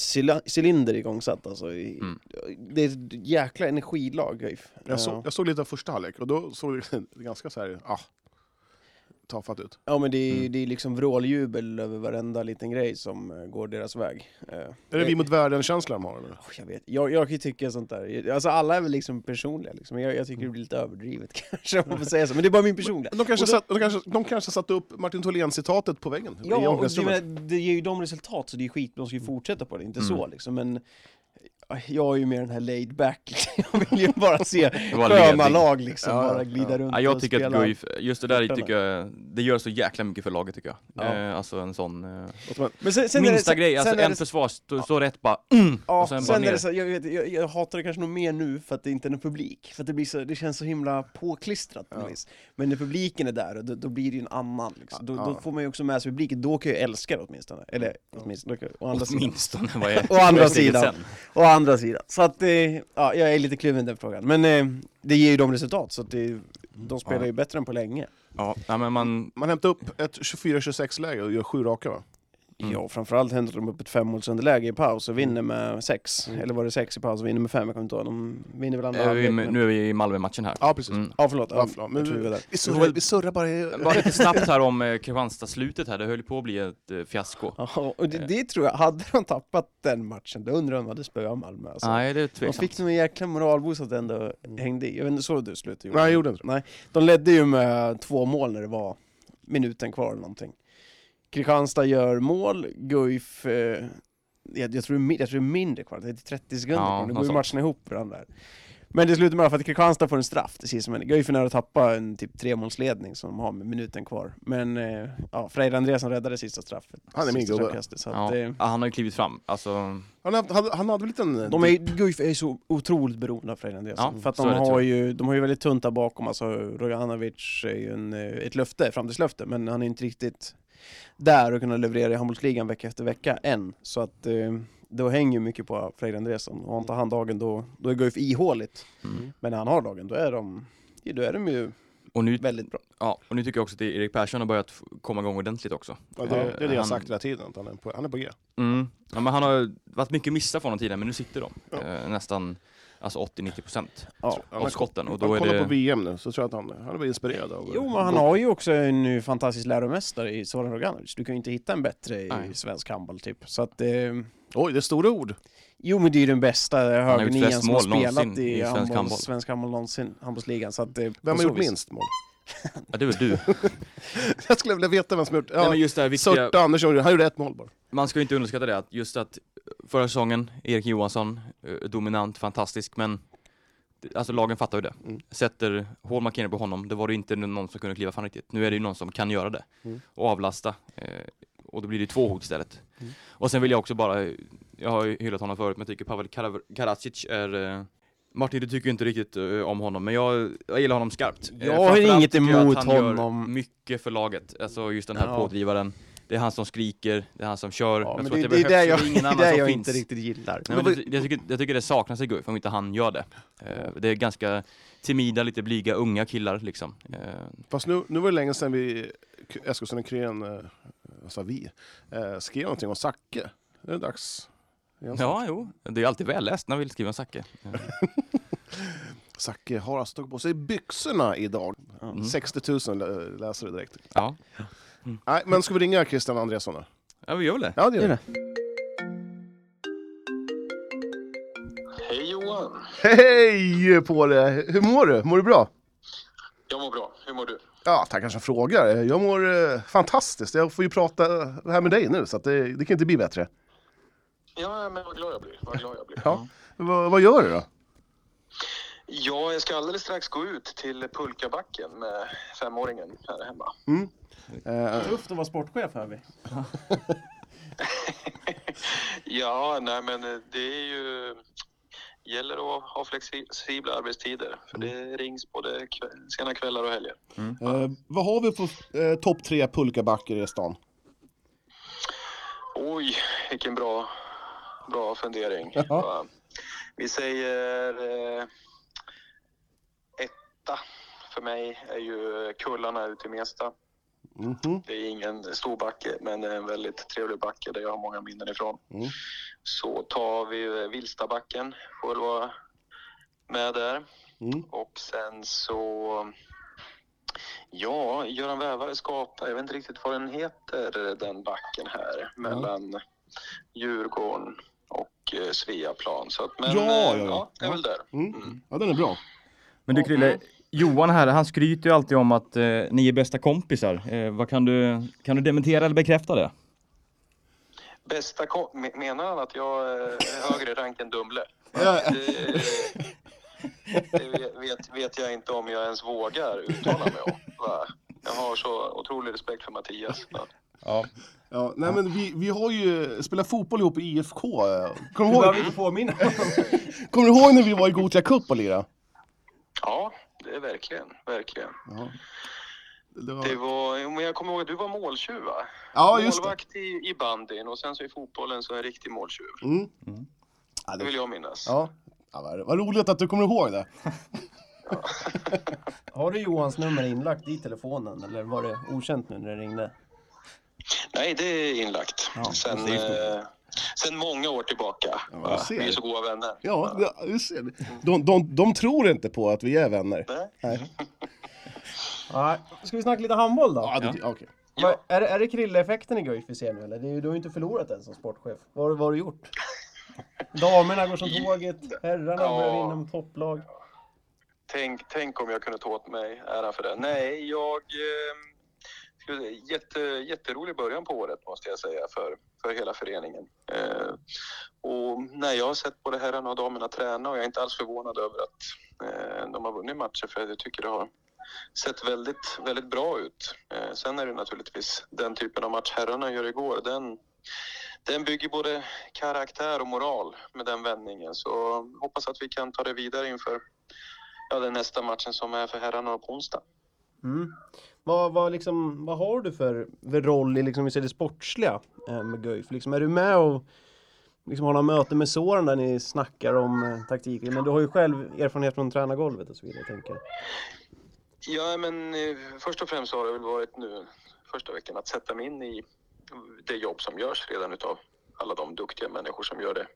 cylinder igångsatt alltså. Mm. Det är ett jäkla energilag, Guif. Jag, såg, jag såg lite av första halvlek och då såg det ganska så här, ah, tafatt ut. Ja men det är, Mm. det är liksom vråljubel över varenda liten grej som eh, går deras väg. Eh, Är det vi mot världen-känsla de har? Eller? Oh, Jag vet, jag, jag kan ju tycka sånt där, alltså alla är väl liksom personliga liksom. jag, jag tycker det blir lite överdrivet kanske om man får säga så, men det är bara min personliga. De kanske, då- satt, de, kanske, de kanske satte upp Martin Tholén-citatet på väggen Ja, och det, det ger ju dem resultat så det är skit, de ska ju fortsätta på det, inte Mm. så liksom, men jag är ju mer den här laid back, jag vill ju bara se sköna lag liksom, Ja, bara glida ja. runt Ja, jag och tycker att spela. Guif, just det där tycker jag, det gör så jäkla mycket för laget tycker jag. Ja. Eh, alltså en sån eh, Men sen, sen det- minsta sen- grej, alltså en det- försvar står står rätt bara mm, Ja, och sen sen, bara det ner. så, jag, vet, jag, jag hatar det kanske nog mer nu för att det inte är någon publik. För att det, blir så, det känns så himla påklistrat på Ja. vis. Men när publiken är där, då, då blir det ju en annan. Liksom. Då, Ja. då får man ju också med sig publiken, då kan jag älska det åtminstone. Eller åtminstone, å andra sidan. Åtminstone, vad är Å andra sidan. Å andra sidan. Så att, eh, ja, jag är lite kluven i den frågan. Men eh, det ger ju dem resultat, så att det, de spelar Ja. ju bättre än på länge. Ja, nej, men man, Man hämtar upp ett 24-26-läge och gör sju raka va? Mm. Ja, framförallt hämtar de upp ett femmålsunderläge i paus och vinner med sex. Mm. Eller var det sex i paus och vinner med fem? Jag kommer inte ihåg. De vinner väl andra eh, vi, halvlek, men- nu är vi i Malmö-matchen här. Ja, precis. Mm. Ja, förlåt. Ja, förlåt. Men vi vi, surrar, vi surrar bara. Bara lite snabbt här om eh, Kristianstad-slutet här, det höll på att bli ett eh, fiasko. Ja, och det, det tror jag, hade de tappat den matchen, då undrar jag om de hade spöat Malmö alltså. Nej, det är De tveksamt. fick nog en jäkla moralboost att det ändå Mm. hängde i. Jag vet inte, såg du slutet? Nej, jag gjorde inte det. Nej, de ledde ju med två mål när det var minuten kvar eller någonting. Kristianstad gör mål, Guif, eh, jag, jag, tror, jag tror det är mindre kvar, det är 30 sekunder Ja, kvar, nu går ju matcherna ihop varandra. där. Men det slutar med att Kristianstad får en straff, det ser som en Guif är nära att tappa en typ tremålsledning som de har med minuten kvar. Men eh, ja, Freire Andreasson räddade sista straffet. Han är min gubbe. Ja, eh, ja, han har ju klivit fram. Alltså, Han hade, han hade väl en liten... de är, Guif är så otroligt beroende av Freire Andreasson. Ja, för att de det, har, ju, de har ju väldigt tunt där bakom, alltså Roganovic är ju en, eh, ett löfte, framtidslöfte, men han är inte riktigt där och kunna leverera i handbollsligan vecka efter vecka än. Så att eh, då hänger ju mycket på Freire Andreasson. Och har inte han dagen då, då är Guif ihåligt. mm. Men när han har dagen, då är de, då är de ju och, nu, väldigt bra. ja, och nu tycker jag också att Erik Persson har börjat komma igång ordentligt också. Ja, det, det är det jag Han- sagt hela tiden, att han är på, han är på G. Mm. Ja, men han har varit mycket missar från honom tidigare, men nu sitter de. Ja. Eh, nästan alltså 80-90% Ja. av skotten. Och då är kollar det... på VM nu så tror jag att han, han blir inspirerad av... Jo, men han har ju också en fantastisk läromästare i Zoran Roganovic. Du kan ju inte hitta en bättre i Nej. svensk handboll typ. Så att, eh, Oj, det är stora ord! Jo men det är ju den bästa högernian som har spelat i, i svensk handboll, svensk handboll någonsin, handbollsligan. Så att, eh, Vem har gjort vis- minst mål? Ja, det är väl du. Jag skulle vilja veta vem som har gjort... Nej, Ja, men just det här viktiga, Sörta Andersson, han gjorde ett mål bara. man ska ju inte underskatta det, att just att förra säsongen, Erik Johansson, eh, dominant, fantastisk, men Alltså lagen fattar ju det. Mm. Sätter hård markering på honom, det var det inte någon som kunde kliva fram riktigt. Nu är det ju någon som kan göra det. Mm. Och avlasta. Eh, och då blir det två hot istället. Mm. Och sen vill jag också bara, jag har ju hyllat honom förut, men jag tycker Pavel Karav- Karadzic är eh, Martin, du tycker inte riktigt eh, om honom, men jag, jag gillar honom skarpt. Jag har inget tycker jag att emot han gör honom. mycket för laget. Alltså just den här Ja. pådrivaren. Det är han som skriker, det är han som kör. Ja, men tror det, att det är det jag, det är ingen det annan är det som jag finns. inte riktigt gillar. Nej, men det, jag, tycker, jag tycker det saknas i Guif om inte han gör det. Eh, det är ganska timida, lite blyga, unga killar liksom. Eh, Fast nu, nu var det länge sedan vi, Eskilstuna och Krön, eh, vad sa vi, eh, skrev någonting om Zacke. Det är dags. igen. ja, jo. Det är alltid välläst när vi skriva en Zacke. Eh, Zacke har alltså tagit på sig byxorna idag. Mm. 60 000 lä- läsare direkt. Ja. Nej, men ska vi ringa Christian Andreasson då? ja, vi gör väl det. Ja, det gör vi. Hej Johan! Hej på dig! Hur mår du? Mår du bra? Jag mår bra. Hur mår du? Ja, tackar som frågar. Jag mår eh, fantastiskt. Jag får ju prata här med dig nu, så att det, det kan inte bli bättre. Ja, men vad glad jag blir. Vad glad jag blir. Ja. Vad, vad gör du då? Ja, jag ska alldeles strax gå ut till Pulkabacken med femåringen här hemma. Eh, Tufft att vara sportchef hör vi. Ja, nej men eh, det är ju... gäller att ha flexibla arbetstider. För det rings både kväll, sena kvällar och helger. eh, vad har vi på eh, topp tre pulkabackar i stan? Oj, vilken bra, bra fundering. Ja. Ja. Vi säger eh, etta för mig är ju Kullarna ute i Mesta. Mhm. Det är ingen stor backe, men det är en väldigt trevlig backe där jag har många minnen ifrån. Mm. Så tar vi Vilstabacken, får väl vara med där. Mm. Och sen så Ja, Göran Vävare skapar, jag vet inte riktigt vad den heter, den backen här mellan Djurgården och Sveaplan. Så att, men Ja, ja, ja. ja. det är väl där. Mm. Ja, den är bra. Men du Krille, Johan här, han skryter ju alltid om att eh, ni är bästa kompisar. Eh, vad kan du, kan du dementera eller bekräfta det? Bästa kom- me- menar han att jag är högre rank än Dumle? Ja. Det, det vet- vet, jag inte om jag ens vågar uttala mig om. Va? Jag har så otrolig respekt för Mattias. Ja. Ja. Ja, nej, men vi, vi har ju spelat fotboll ihop i IFK. eh. Kommer Du du ihåg, inte påminna. kommer du ihåg när vi var i Gothia Cup och lirade? Ja, det är verkligen, verkligen. Ja. Det var... Det var, men jag kommer ihåg att du var måltjuv va? Ja, just det. Målvakt i, i bandyn och sen så i fotbollen så en riktig måltjuv. Mm. Ja, Det det... vill jag minnas. Ja. Ja, vad, vad roligt att du kommer ihåg det. Har du Johans nummer inlagt i telefonen eller var det okänt nu när det ringde? Nej, det är inlagt. Ja, sen, det är sen många år tillbaka. Ja. Vi är så goda vänner. Ja, du ser. De, de, de tror inte på att vi är vänner. Nej. Nej. Nej. Ska vi snacka lite handboll då? Ja, det, ja. okej. Vad- Är, det- är det Krille-effekten i Guif vi ser nu eller? Ju- du har ju inte förlorat än som sportchef. Vad, har- vad har du gjort? Damerna går som tåget, herrarna Ja. börjar vinna med topplag. Tänk, tänk om jag kunde ta åt mig äran för det. Nej, jag... Eh, jätte, jätterolig början på året måste jag säga för, för hela föreningen. Eh, och när jag har sett både herrarna och damerna träna och jag är inte alls förvånad över att eh, de har vunnit matcher för jag tycker det har sett väldigt, väldigt bra ut. Eh, sen är det naturligtvis den typen av match herrarna gör igår. Den, den bygger både karaktär och moral med den vändningen. Så hoppas att vi kan ta det vidare inför ja, den nästa matchen som är för herrarna på onsdag. Mm. Vad, vad, liksom, vad har du för, för roll i liksom, vi säger det sportsliga eh, med Guif? Liksom, är du med och liksom, har några möten med Soran där ni snackar om eh, taktik? Men du har ju själv erfarenhet från tränargolvet och så vidare, tänker jag. Ja, men eh, först och främst så har det väl varit nu första veckan att sätta mig in i det jobb som görs redan utav alla de duktiga människor som gör det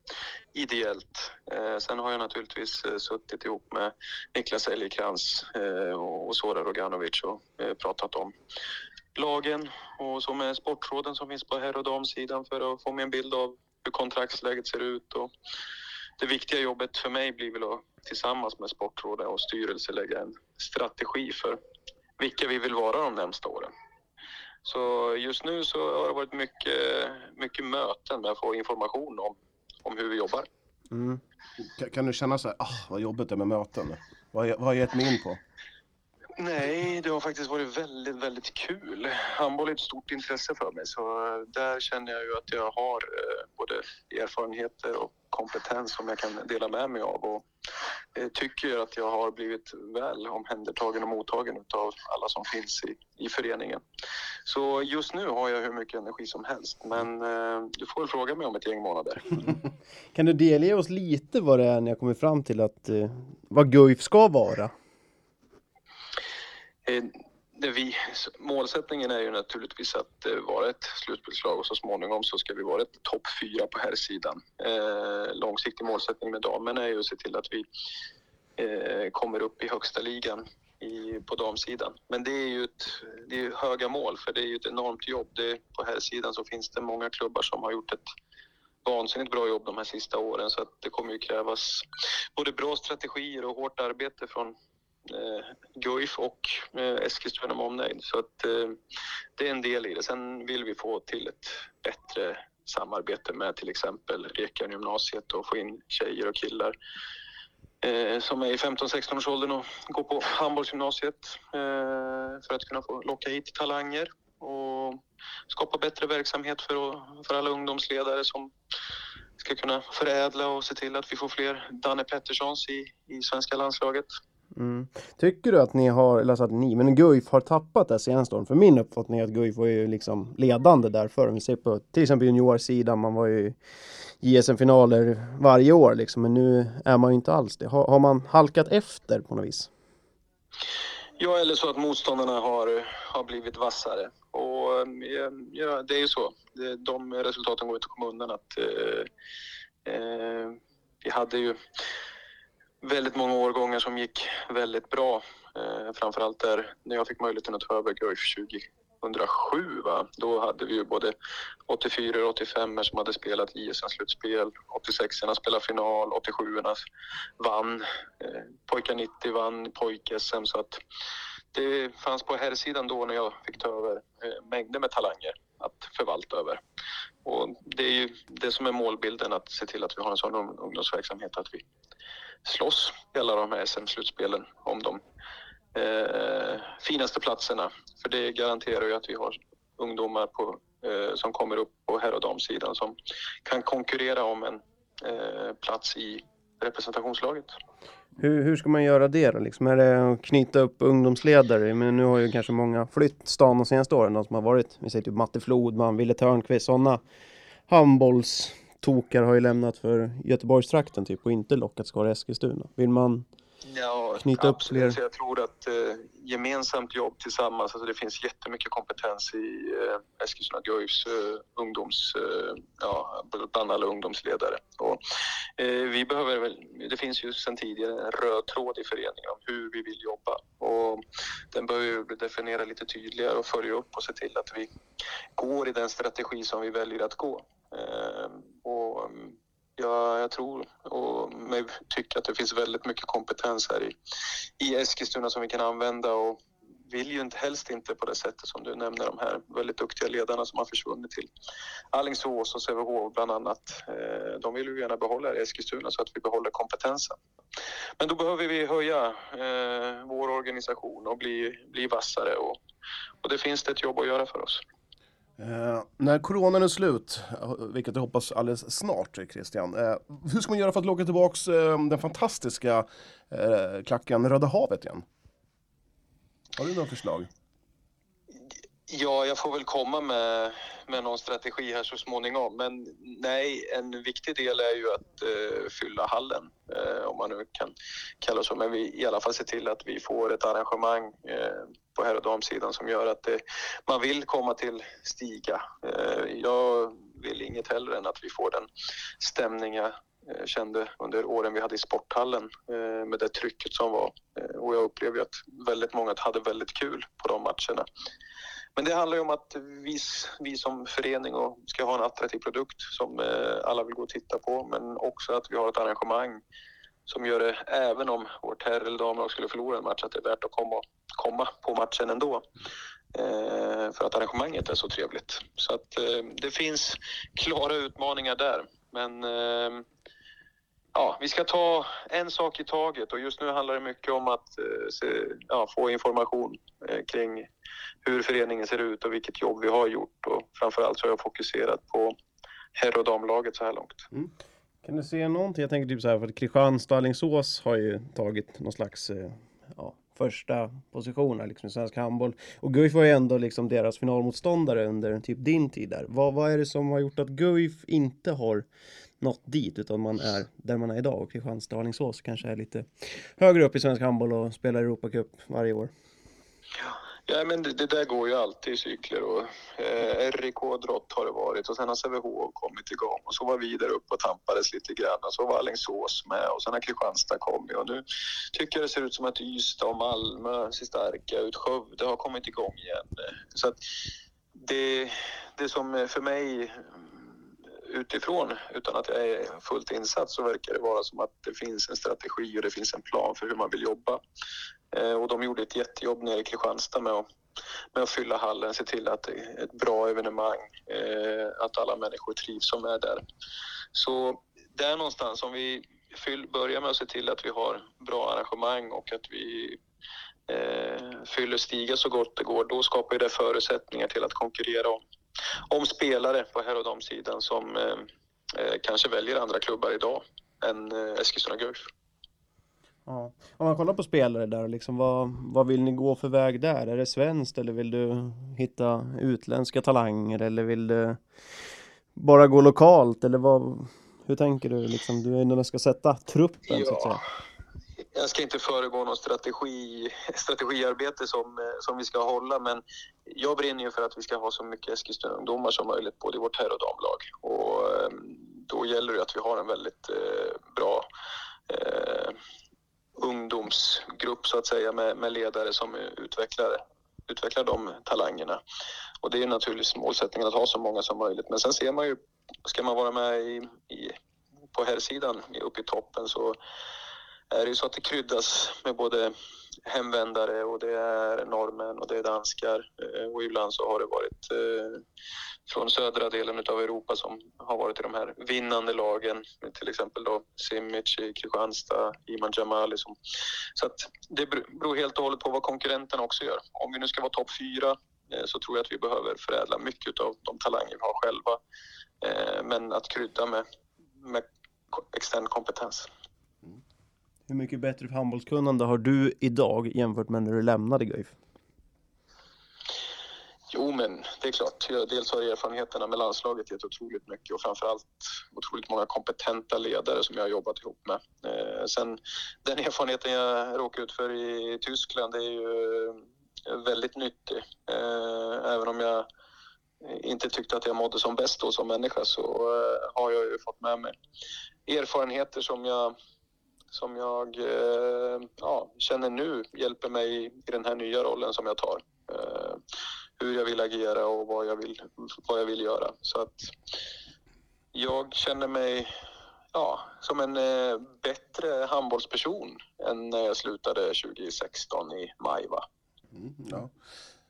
ideellt. Eh, sen har jag naturligtvis eh, suttit ihop med Niklas Elgekrans eh, och Zoran Roganovic och eh, pratat om lagen och så med sportråden som finns på herr och damsidan för att få mig en bild av hur kontraktsläget ser ut och det viktiga jobbet för mig blir väl att tillsammans med sportråden och styrelse lägga en strategi för vilka vi vill vara de närmsta åren. Så just nu så har det varit mycket, mycket möten med att få information om, om hur vi jobbar. Mm. Kan, kan du känna så här, ah, vad jobbigt det är med möten? Vad, vad har jag gett mig in på? Nej, det har faktiskt varit väldigt, väldigt kul. Handboll är ett stort intresse för mig så eh, där känner jag ju att jag har eh, både erfarenheter och kompetens som jag kan dela med mig av och eh, tycker att jag har blivit väl omhändertagen och mottagen av alla som finns i, i föreningen. Så just nu har jag hur mycket energi som helst men du får väl fråga mig om ett gäng månader. Kan du delge oss lite vad det är ni har kommit fram till att vad Guif ska vara? Eh, det vi, målsättningen är ju naturligtvis att eh, vara ett slutspelslag och så småningom så ska vi vara ett topp fyra på här sidan. Eh, långsiktig målsättning med damerna är ju att se till att vi eh, kommer upp i högsta ligan i, på damsidan. Men det är ju ett, det är höga mål för det är ju ett enormt jobb. Det, på här sidan så finns det många klubbar som har gjort ett vansinnigt bra jobb de här sista åren så att det kommer ju krävas både bra strategier och hårt arbete från Eh, Guif och eh, Eskilstuna med omnejd. Så att eh, det är en del i det. Sen vill vi få till ett bättre samarbete med till exempel Rekan gymnasiet och få in tjejer och killar eh, som är i 15-16 års åldern och går på handbollsgymnasiet eh, för att kunna få locka hit talanger och skapa bättre verksamhet för, för alla ungdomsledare som ska kunna förädla och se till att vi får fler Danne Petterssons i, i svenska landslaget. Mm. Tycker du att ni har, eller alltså att ni, men Guif har tappat det senaste åren? För min uppfattning är att Guif var ju liksom ledande där förr. Om vi ser på till exempel juniorsidan, man var ju i JSM-finaler varje år liksom, men nu är man ju inte alls det. Har, har man halkat efter på något vis? Ja, eller så att motståndarna har, har blivit vassare. Och eh, ja, det är ju så. De resultaten går inte att komma undan. Att, eh, eh, vi hade ju väldigt många årgångar som gick väldigt bra. Eh, framförallt där när jag fick möjligheten att ta över Guif 2007. Va? Då hade vi ju både 84 och 85 som hade spelat ISM-slutspel, 86 erna spelade final, 87 erna vann, eh, pojkar 90 vann pojk-SM. Så att det fanns på herrsidan då när jag fick ta över eh, mängder med talanger att förvalta över. Och det är ju det som är målbilden, att se till att vi har en sån ungdomsverksamhet att vi slåss i alla de här SM-slutspelen om de eh, finaste platserna. För det garanterar ju att vi har ungdomar på, eh, som kommer upp på herr och damsidan som kan konkurrera om en eh, plats i representationslaget. Hur, hur ska man göra det då? Liksom, är det att knyta upp ungdomsledare? Men nu har ju kanske många flytt stan de senaste åren, de som har varit. Vi säger typ Matte Flodman, Wille Törnqvist, sådana handbollstokar har ju lämnat för Göteborgstrakten typ och inte lockats kvar i Eskilstuna. Vill man Ja, Knyta upp fler- Jag tror att eh, gemensamt jobb tillsammans, alltså det finns jättemycket kompetens i eh, Eskilstuna Guifs eh, ungdoms, eh, ja, bland alla ungdomsledare. Och, eh, vi behöver väl, det finns ju sedan tidigare en röd tråd i föreningen om hur vi vill jobba och den behöver vi definiera lite tydligare och följa upp och se till att vi går i den strategi som vi väljer att gå. Eh, och, Ja, jag tror och mig tycker att det finns väldigt mycket kompetens här i, i Eskilstuna som vi kan använda och vill ju inte, helst inte på det sättet som du nämner de här väldigt duktiga ledarna som har försvunnit till Alingsås och Sävehof bland annat. Eh, de vill ju gärna behålla i Eskilstuna så att vi behåller kompetensen. Men då behöver vi höja eh, vår organisation och bli, bli vassare och, och det finns det ett jobb att göra för oss. Eh, när coronan är slut, eh, vilket jag hoppas alldeles snart Christian, eh, hur ska man göra för att locka tillbaks eh, den fantastiska eh, klacken Röda havet igen? Har du några förslag? Ja, jag får väl komma med, med någon strategi här så småningom. Men nej, en viktig del är ju att eh, fylla hallen, eh, om man nu kan kalla det så. Men vi i alla fall se till att vi får ett arrangemang eh, på herr och damsidan som gör att eh, man vill komma till Stiga. Eh, jag vill inget hellre än att vi får den stämning jag eh, kände under åren vi hade i sporthallen eh, med det trycket som var. Eh, Och jag upplever ju att väldigt många hade väldigt kul på de matcherna. Men det handlar ju om att vi, vi som förening och ska ha en attraktiv produkt som eh, alla vill gå och titta på, men också att vi har ett arrangemang som gör det, även om vårt herr eller damlag skulle förlora en match, att det är värt att komma, komma på matchen ändå. Eh, för att arrangemanget är så trevligt. Så att eh, det finns klara utmaningar där. Men eh, ja, vi ska ta en sak i taget och just nu handlar det mycket om att eh, se, ja, få information eh, kring hur föreningen ser ut och vilket jobb vi har gjort. Och framförallt så har jag fokuserat på herr och damlaget så här långt. Kan du se någonting? Jag tänker typ så här, för att Kristianstad och Alingsås har ju tagit någon slags eh, ja, första positioner liksom i svensk handboll. Och Guif var ju ändå liksom deras finalmotståndare under typ din tid där. Vad, vad är det som har gjort att Guif inte har nått dit utan man är där man är idag och Kristianstad och Alingsås kanske är lite högre upp i svensk handboll och spelar Europacup varje år. Ja, men det, det där går ju alltid i cykler och eh, RIK Drott har det varit. Och sen har Sävehof kommit igång. Och så var vi där uppe och tampades lite grann. Och så var Alingsås med. Och sen har Kristianstad kommit. Och nu tycker jag det ser ut som att Ystad och Malmö ser starka ut. Skövde har kommit igång igen. Så att det, det som för mig utifrån, utan att jag är fullt insatt, så verkar det vara som att det finns en strategi och det finns en plan för hur man vill jobba. Eh, och de gjorde ett jättejobb nere i Kristianstad med att, med att fylla hallen, se till att det är ett bra evenemang, eh, att alla människor trivs som är där. Så där någonstans, om vi börjar med att se till att vi har bra arrangemang och att vi eh, fyller stiga så gott det går, då skapar det förutsättningar till att konkurrera om, om spelare på herr och damsidan som eh, eh, kanske väljer andra klubbar idag än eh, Eskilstuna Guif. Ja. Om man kollar på spelare där, liksom, vad, vad vill ni gå för väg där? Är det svenskt eller vill du hitta utländska talanger eller vill du bara gå lokalt? Eller vad, hur tänker du? Liksom, du är den som ska sätta truppen så att säga. Jag ska inte föregå någon strategi, strategiarbete som, eh, som vi ska hålla, men jag brinner ju för att vi ska ha så mycket Eskilstuna-ungdomar som möjligt, både i vårt herr och damlag. Och ehm, då gäller det att vi har en väldigt eh, bra eh, ungdomsgrupp så att säga med, med ledare som utvecklar, utvecklar de talangerna. Och det är naturligtvis målsättningen att ha så många som möjligt. Men sen ser man ju, ska man vara med i, i, på här sidan uppe i toppen så är det ju så att det kryddas med både hemvändare och det är norrmän och det är danskar eh, och ibland så har det varit eh, från södra delen av Europa som har varit i de här vinnande lagen, till exempel då Simic i Kristianstad, Iman Jamali. Som, så att det beror helt och hållet på vad konkurrenterna också gör. Om vi nu ska vara topp fyra eh, så tror jag att vi behöver förädla mycket av de talanger vi har själva. Men att krydda med, med extern kompetens. Hur mycket bättre handbollskunnande har du idag jämfört med när du lämnade Guif? Jo, men det är klart. Dels har erfarenheterna med landslaget gett otroligt mycket och framförallt otroligt många kompetenta ledare som jag har jobbat ihop med. Eh, sen den erfarenheten jag råkade ut för i Tyskland är ju eh, väldigt nyttig. Eh, även om jag inte tyckte att jag mådde som bäst då som människa så har jag ju fått med mig erfarenheter som jag som jag eh, ja, känner nu hjälper mig i den här nya rollen som jag tar. Eh, hur jag vill agera och vad jag vill, vad jag vill göra. Så att jag känner mig ja, som en eh, bättre handbollsperson än när jag slutade 2016 i maj. Va? Mm, ja.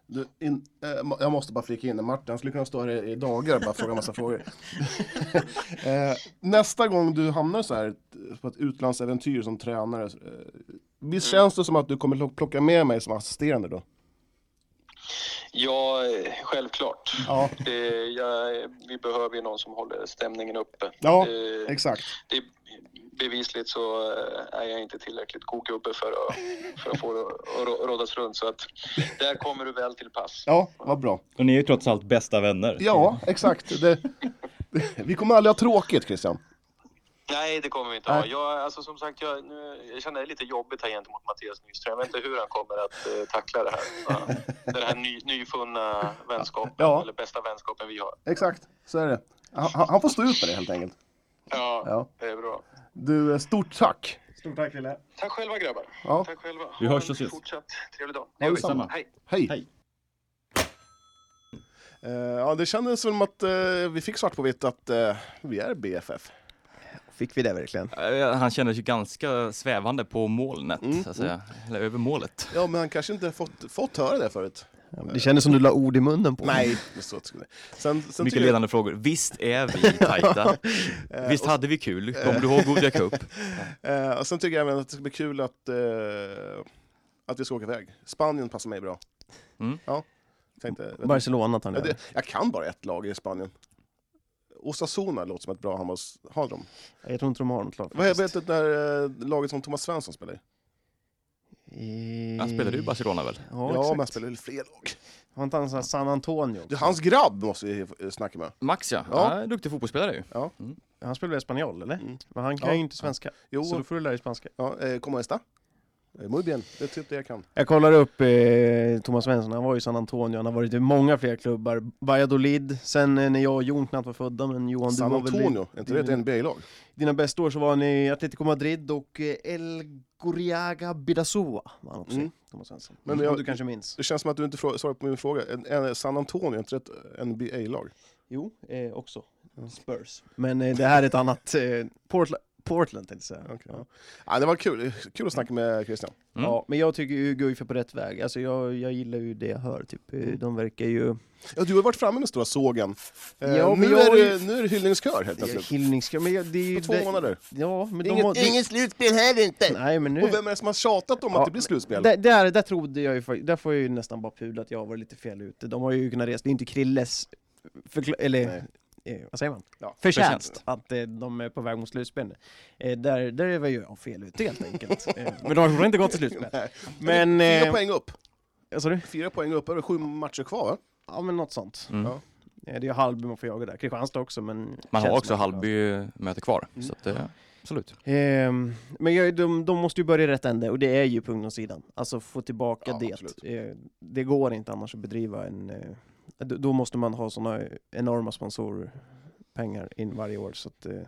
Du, in, eh, jag måste bara flika in Martin han skulle kunna stå här i, dagar och bara fråga en massa frågor. eh, nästa gång du hamnar så här på ett utlandsäventyr som tränare, eh, visst känns det som att du kommer plocka med mig som assisterande då? Ja, självklart. Ja. Det, jag, vi behöver ju någon som håller stämningen uppe. Ja, det, exakt. Det, bevisligt så eh, är jag inte tillräckligt god gubbe för att, för att få det att rådas runt. Så att där kommer du väl till pass. Ja, vad bra. Och ni är ju trots allt bästa vänner. Ja, exakt. Det, det, vi kommer aldrig ha tråkigt Christian. Nej, det kommer vi inte ha. Jag, alltså, som sagt, jag, nu, jag känner det lite jobbigt här gentemot Mattias Nyström. Jag vet inte hur han kommer att uh, tackla det här. Den här ny, nyfunna vänskapen, ja. eller bästa vänskapen vi har. Exakt, så är det. Han, han får stå ut med det helt enkelt. Ja, ja. det är bra. Du, eh, stort tack! Stort tack Lille! Tack själva grabbar! Ja. Tack själva! Vi hörs och ses! Fortsatt trevlig dag! Ja, detsamma! Hej! Hej! Hej. Uh, ja, det kändes som att uh, vi fick svart på vitt att uh, vi är BFF. Fick vi det verkligen? Han kändes ju ganska svävande på molnet, Mm, så att säga. Eller över målet. Ja, men han kanske inte fått, fått höra det förut. Det kändes som du la ord i munnen på Nej, så skulle sen, sen Mycket ledande frågor. Visst är vi tajta? Visst och- hade vi kul? Kommer du ihåg Gothia Cup? Eh, och sen tycker jag även att det ska bli kul att, eh, att vi ska åka iväg. Spanien passar mig bra. Mm. Ja, tänkte, Barcelona tar ja, ni det, jag kan bara ett lag i Spanien. Osasuna låter som ett bra handbolls... Har de? Jag tror inte de har något lag Vad heter det där eh, laget som Thomas Svensson spelar i? I... Han spelade ju i Barcelona väl? Ja, Ja, men han spelar i fler lag. Har inte han sån här San Antonio? Är hans grabb måste vi eh, snacka med. Max ja, Ja. ja. duktig fotbollsspelare ju. Han spelar väl spanjol eller? Mm. Men han kan Ja. ju inte svenska. Jo, Så då får du lära dig spanska. ja, eh, como esta? Eh, Muy bien, det är typ det jag kan. Jag kollar upp eh, Thomas Svensson, han var i San Antonio, han har varit i många fler klubbar. Valladolid, sen eh, när jag och Jon knappt var födda, men Johan San du var väl Antonio, är inte det ett NBA-lag? dina bästa år så var han i Atletico Madrid och eh, El Goriaga Bidasoa var han också Mm. Thomas Svensson. Men jag- du kanske minns? Det känns som att du inte svarar på min fråga. En, en, San Antonio, är inte det ett NBA-lag? Jo, eh, också. Ja. Spurs. Men eh, det här är ett annat, eh, Portland, Portland tänkte jag säga. Okej, ja. Ja, det var kul. Kul att snacka med Christian. Mm. Ja, men jag tycker ju Guif är på rätt väg. Alltså jag, jag gillar ju det jag hör, typ. Eh, De verkar ju... Ja, du har varit framme med stora sågen. Eh, Ja, men nu, jag är det, nu är det hyllningskör helt plötsligt. Hyllningskör, men jag, det är ju... På två det- månader. Ja, men de Inget, har... det- inget slutspel här inte! Nej, men nu... Och vem är det som har tjatat om Ja, att det blir slutspel? Där, där, där trodde jag ju, där får jag ju nästan bara pudla att jag varit lite fel ute. De har ju kunnat resa, det är inte Krilles, förkla- eller Nej. Eh, vad säger man? Ja, Förtjänst förtjänst. att eh, de är på väg mot slutspel. Eh, där, där var ju jag fel ute helt enkelt. eh, men de har fortfarande inte gått till slutspel. Men... Fyra Eh, poäng upp. du? Fyra poäng upp. Är det sju matcher kvar va? Ja men något sånt. Mm. Ja. Det är Halby man får jaga där, Kristianstad också men... Man har också Hallby möte kvar, Mm. så att, eh, absolut. Ehm, men jag, de, de måste ju börja i rätt ände och det är ju på ungdomssidan. Alltså få tillbaka Ja, det. absolut. Eh, det går inte annars att bedriva en... Då, måste man ha sådana enorma sponsorpengar in varje år så att eh,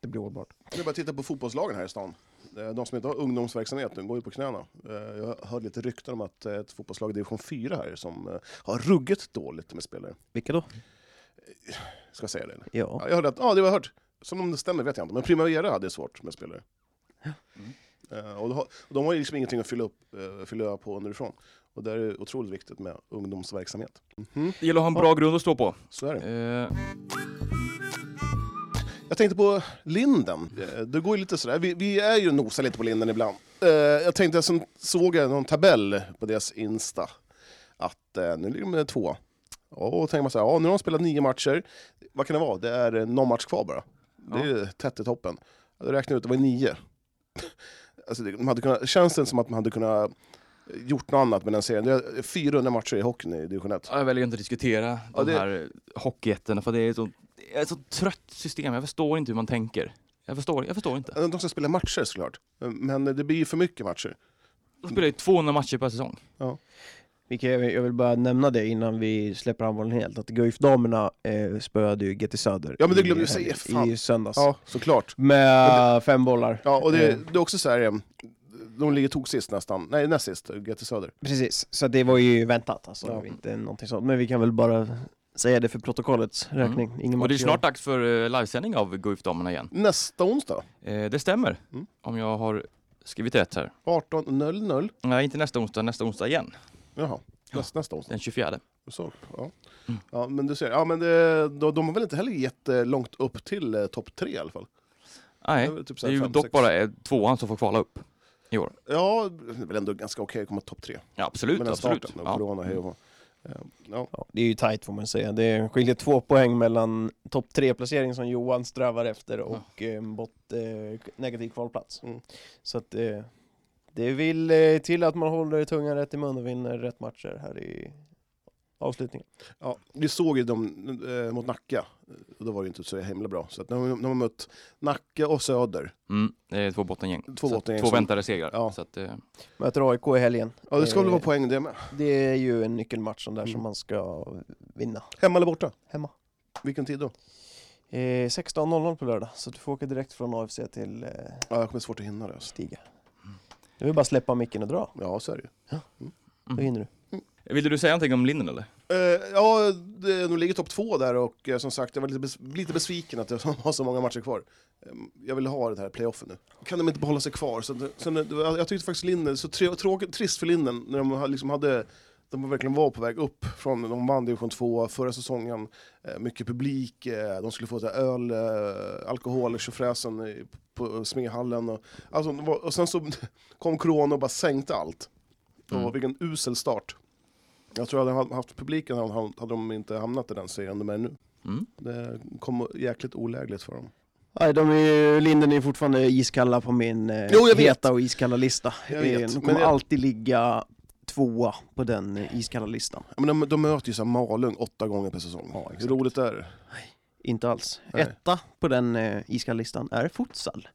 det blir hållbart. Det är bara titta på fotbollslagen här i stan. Eh, De som inte har ungdomsverksamhet nu går ju på knäna. Eh, Jag hörde lite rykten om att ett fotbollslag i division 4 här som har ruggigt dåligt med spelare. Vilka då? Ska jag säga det? eller? Ja. Ja, jag hörde att, ja det jag hört. Som om det stämmer vet jag inte, men Primavera hade svårt med spelare. Eh, Och de har, och de har ju liksom ingenting att fylla, upp, fylla på underifrån. Och där är det otroligt viktigt med ungdomsverksamhet. Mhm, Det gäller att ha en bra grund att stå på. Så är det. Eh, Jag tänkte på Linden. Det går ju lite sådär. Vi, vi är ju nosar lite på Linden ibland. Eh, Jag tänkte, som såg jag någon tabell på deras Insta, att eh, nu ligger de med två. Och då tänker man så här, ja, nu har de spelat nio matcher. Vad kan det vara? Det är eh, någon match kvar bara. Det är ju tätt i toppen. Jag räknade ut, det var nio. Alltså, det- de hade kunnat, känns det som att man hade kunnat gjort något annat med den serien? Det är 400 matcher i hockeyn i division 1. Ja, Jag väljer inte att diskutera Ja, de det- här hockeyjättarna för det är ett så, det ett så trött system. Jag förstår inte hur man tänker. Jag förstår, jag förstår inte. De ska spela matcher såklart, men det blir ju för mycket matcher. De spelar ju 200 matcher per säsong. Vilka, jag vill bara nämna det innan vi släpper handbollen helt, att Guif-damerna eh, spöade ju GT Söder Ja, men det i glömde jag helgen- säga, fan. i söndags. Ja, såklart. Med fem bollar. Ja, och det, Eh. det är också så här, eh, de ligger tog sist nästan, nej näst sist, GT Söder. Precis, så det var ju väntat alltså, Ja. inte någonting sånt. Men vi kan väl bara säga det för protokollets räkning. Ingen Mm. Och det är snart dags för eh, livesändning av Guif-damerna igen. Nästa onsdag, Eh, Det stämmer, Mm. om jag har skrivit rätt här. 18.00. Nej, inte nästa onsdag, nästa onsdag igen. Jaha, nästa, nästa onsdag. Den 24. Så, ja. Mm. ja, men du ser, ja, men det, de, de har väl inte heller jättelångt upp till eh, topp tre i alla fall? Nej, Det är typ så det är ju dock sex. bara eh, tvåan som får kvala upp i år. Ja, det är väl ändå ganska okej att komma topp tre. Ja, absolut, med den absolut. starten Ja. corona, hej och. Eh, Ja. Ja, det är ju tajt får man säga. Det skiljer två poäng mellan topp tre placering som Johan strävar efter och eh, bort, eh, negativ kvalplats. Mm. Så att eh, det vill eh, till att man håller tungan rätt i mun och vinner rätt matcher här i avslutningen. Ja, vi såg ju dem eh, mot Nacka, och då var det inte så himla bra. Så att när, de, när man mött Nacka och Söder, Mm, det är två bottengäng. Två bottengäng Två som- väntade segrar. Ja. Så att, eh, Möter AIK i helgen. ja det ska väl Eh, vara poäng det med. Det är ju en nyckelmatch som där Mm. som man ska vinna Hemma eller borta? hemma. Vilken tid då? Eh, 16.00 på lördag, så du får åka direkt från AFC till eh, Ja, jag kommer svårt att hinna det. Alltså. Stiga. Det vill bara släppa micken och dra, Ja, så är det ju. då mm. hinner du. Vill du säga någonting om Linden eller? Eh, ja, de ligger topp två där och eh, som sagt, jag var lite, bes, lite besviken att de har så många matcher kvar. Eh, jag vill ha det här playoffen nu. Kan de inte behålla sig kvar? Så, så, jag, tyckte faktiskt Linden, så trå- tråkigt, trist för Linden när de liksom hade de verkligen var på väg upp från, de vann division 2 förra säsongen, eh, mycket publik, de skulle få så öl, alkohol, tjofräsen på Smedhallen. Och, alltså, och sen så kom corona och bara sänkte allt. Mm. Och vilken usel start. Jag tror att hade de haft publiken hade de inte hamnat i den serien de är nu. Mm. Det kom jäkligt olägligt för dem. Nej, de är ju, Linden är fortfarande iskalla på min eh, Jo, jag vet. heta och iskalla lista. Jag Eh, vet, De men kommer jag- alltid ligga tvåa på den eh, iskalla listan. Men de, de möter ju så Malung åtta gånger per säsong. Ja, Hur roligt är det? Inte alls. Nej. Etta på den eh, iskalla listan är futsal.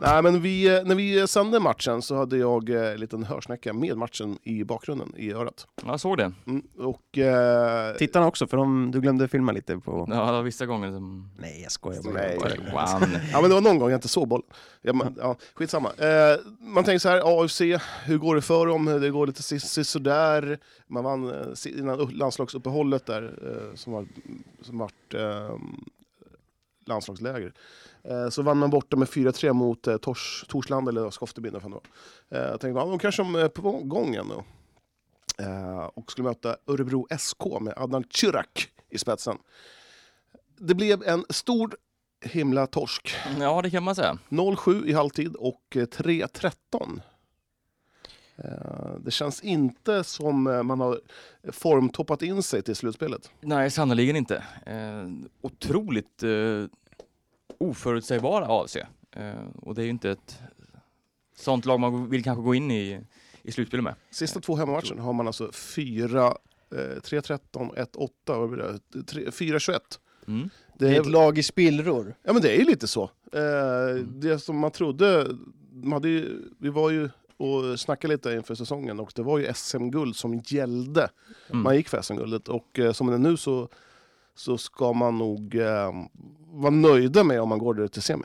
Nej, men vi, eh, när vi sände matchen så hade jag eh, en liten hörsnäcka med matchen i bakgrunden, i örat. Ja, Jag såg det. Mm, och... Eh, Tittarna också, för de, du glömde filma lite på... Ja, det var vissa gånger som... Nej, jag skojar bara. Nej. Wow. Ja men det var någon gång jag inte såg boll. Ja, men, ja, skitsamma. Eh, man tänker så här, AFC, hur går det för dem? Det går lite sis- sisådär. Man vann eh, innan upp- landslagsuppehållet där, eh, som var som vart eh, landslagsläger. Eh, så vann man borta med 4-3 mot eh, Tors, Torslanda, eller Skoftebyn. Eh, jag tänkte, ja, de kanske är på gång igen nu. Eh, och skulle möta Örebro SK med Adnan Cyrak i spetsen. Det blev en stor himla torsk. Ja, det kan man säga. 0-7 i halvtid och eh, 3-13. Eh, Det känns inte som man har formtoppat in sig till slutspelet. Nej, sannerligen inte. Eh, otroligt eh, oförutsägbara AFC. Eh, och det är ju inte ett sånt lag man vill kanske gå in i, i slutspelet med. Sista två hemmamatcherna har man alltså 4, eh, 3-13, 1-8, vad blir det? Tre- 4-21. Mm. Det är är, ett lag i spillror. ja men det är ju lite så. Eh, Det som man trodde, man hade ju, vi var ju och snackade lite inför säsongen och det var ju SM-guld som gällde. Mm. Man gick för SM-guldet och eh, som det är nu så, så ska man nog eh, vara nöjda med om man går där till semi.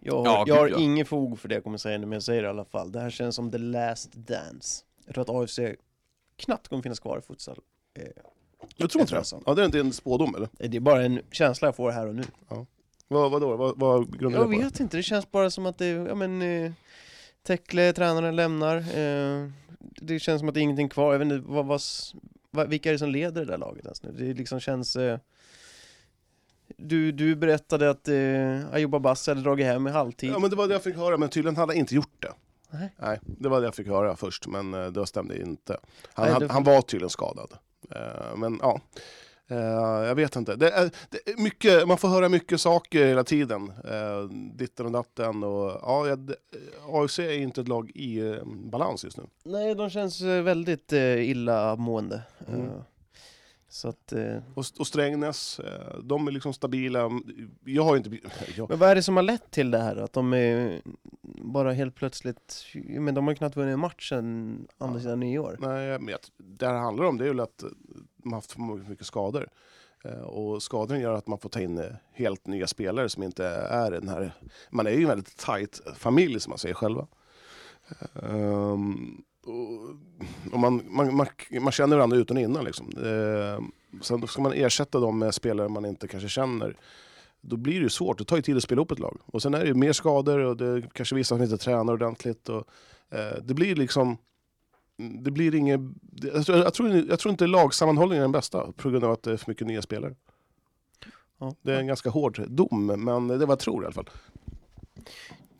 Jag har, Ja, jag har ja. ingen fog för det jag kommer säga nu, men jag säger det i alla fall. Det här känns som the last dance. Jag tror att AFC knappt kommer finnas kvar i futsal. Eh, Jag tror inte det. Ja, det är inte en spådom eller? Det är bara en känsla jag får här och nu. Vad, vadå? Vad, vad grundar Jag det på? vet inte, det känns bara som att det, ja men eh, Tekle, tränaren lämnar. Eh, det känns som att det är ingenting kvar. Jag vet inte, vad, vad, vilka är det som leder det där laget ens nu? Det liksom känns... Eh, du, du berättade att eh, Ayuba Bass hade dragit hem i halvtid. Ja, men det var det jag fick höra, men tydligen hade han inte gjort det. Nej. Nej, det var det jag fick höra först, men eh, det stämde inte. Han, Nej, det- han var tydligen skadad. Eh, Men ja, Eh, jag vet inte. Det är, det är mycket, man får höra mycket saker hela tiden. Eh, Ditten och datten. Och, ja, det- AFC är inte ett lag i eh, balans just nu. Nej, de känns eh, väldigt eh, illamående. Mm. Eh, så att... Eh, Och, och Strängnäs, eh, de är liksom stabila. Jag har inte... Jag, men vad är det som har lett till det här? Att de är bara helt plötsligt... Men de har ju knappt vunnit en match sedan andra Ja. sidan nyår. Nej, men det här handlar om det är väl att eh, man har haft för mycket skador. Eh, och skadorna gör att man får ta in eh, helt nya spelare som inte är den här... Man är ju en väldigt tight familj som man säger själva. Um, och, och man, man, man, man känner varandra utan och innan. Liksom. Uh, sen ska man ersätta dem med spelare man inte kanske känner. Då blir det svårt. Det tar ju tid att spela upp ett lag. Och sen är det ju mer skador och det är kanske vissa som inte tränar ordentligt. Och, uh, det blir liksom det blir inget... Jag tror, jag, tror, jag tror inte lagsammanhållningen är den bästa på grund av att det är för mycket nya spelare. Ja. Det är en ganska hård dom, men det är vad jag tror i alla fall.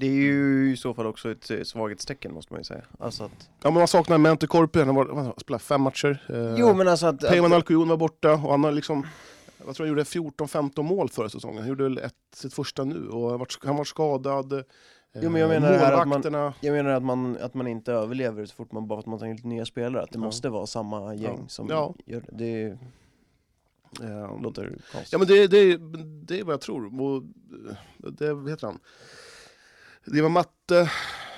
Det är ju i så fall också ett eh, svaghetstecken måste man ju säga. Alltså att... Ja, men man saknar Mente Korpi, han var, vad, spelade fem matcher. Eh, Jo men alltså att... Peyman att Alkujon var borta och han har liksom... Jag tror han gjorde 14-15 mål förra säsongen. Han gjorde väl ett, sitt första nu och han var, han var skadad. Eh, Jo, men jag menar det här att man- jag menar att man, att man inte överlever så fort man bara för att man tar in lite nya spelare. Att det Ja. måste vara samma gäng Ja. som Ja. gör det. Det eh, låter konstigt. Ja men det, det, det är vad jag tror. Och, eh, det, vad heter han? Det var matte...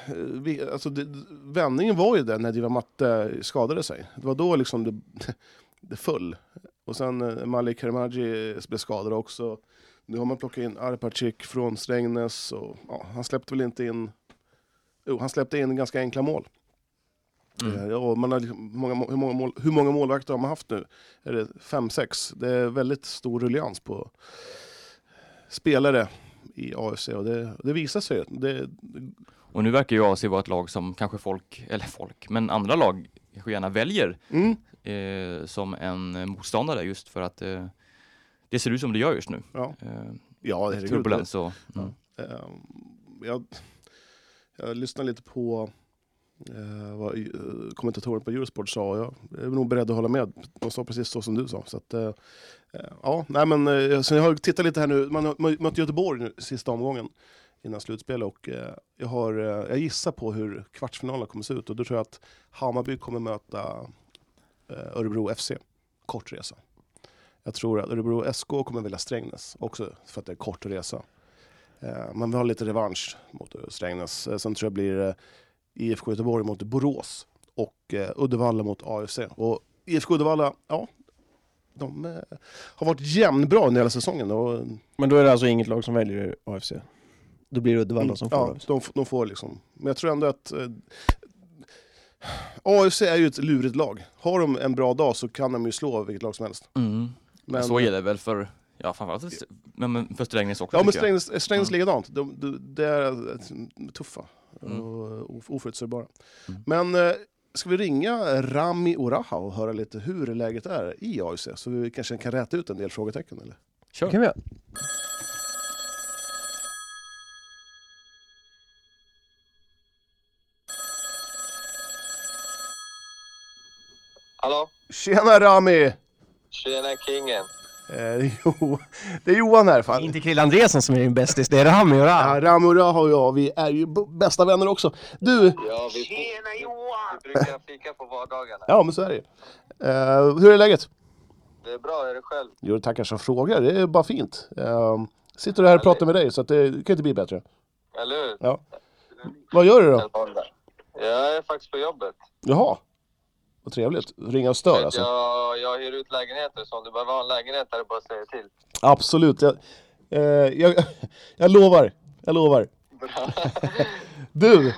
eh, vi- Alltså det, vändningen var ju den när Diva Matte skadade sig. Det var då liksom det, det föll. Och sen eh, Malik Karamaji blev skadad också. Nu har man plockat in Arpacik från Strängnäs. Och, ja, han släppte väl inte in... Jo, han släppte in ganska enkla mål. Mm. Eh, Ja, man har liksom, många, må- hur, många mål, hur många målvakter har man haft nu? Är det fem, sex? Det är väldigt stor ruljans på spelare i AFC och det, det visar sig. Det, Och nu verkar ju AFC vara ett lag som kanske folk, eller folk, men andra lag kanske gärna väljer mm, eh, som en motståndare just för att eh, det ser ut som det gör just nu. ja, Eh, ja, turbulens och... Mm. Eh, jag, jag lyssnade lite på eh, vad eh, kommentatorn på Eurosport sa. Jag är nog beredd att hålla med. De sa precis så som du sa. Så att, eh, eh, ja, nej, men, eh, så jag har tittat lite här nu. Man har mött Göteborg nu, sista omgången innan slutspel och eh, jag, har, eh, jag gissar på hur kvartsfinalen kommer se ut och då tror jag att Hammarby kommer möta Örebro FC. Kort resa. Jag tror att Örebro SK kommer välja Strängnäs också för att det är kort resa. Eh, Man vill ha lite revansch mot Strängnäs. Eh, Sen tror jag blir eh, IFK Göteborg mot Borås och Uddevalla mot AFC. Och IFK Uddevalla, ja, de har varit jämnbra under hela säsongen. Och, Men då är det alltså inget lag som väljer AFC? Då blir det Uddevalla som får Mm, ja, AFC? de, de får liksom. Men jag tror ändå att eh, AFC är ju ett lurigt lag. Har de en bra dag så kan de ju slå vilket lag som helst. Mm. Men, så är det väl för, ja framförallt för, men- men för Strängnäs också Ja men. Strängnäs, Strängnäs Mm. likadant. De, de, det är tuffa Mm. och of- oförutsägbara. Mm. Men eh, ska vi ringa Rami Oraha och höra lite hur läget är i AIC? Så vi kanske kan räta ut en del frågetecken eller? Kör. kan vi göra. Hallå? Tjena Rami! Tjena kingen. Eh, jo, det är Johan här. Fan. Inte Krill Andresson som är din bästis, det är Rami och Ja, Rami Oraha och jag, vi är ju bästa vänner också. Du, Ja, vi, Tjena Johan! Vi brukar fika på vardagarna. ja men så är det ju. Eh, Hur är läget? Det är bra, är det själv? Jo, tackar som frågar. Det är bara fint. Eh, sitter här och pratar med dig så att det kan inte bli bättre. Eller hur? Ja. Vad gör du då? Jag är faktiskt på jobbet. Jaha. Vad trevligt. Ringa och stör alltså. Jag, jag hyr ut lägenheter, så om du behöver ha en lägenhet är det bara säga till. Absolut. Jag, eh, jag, jag lovar. Jag lovar. bra. Du!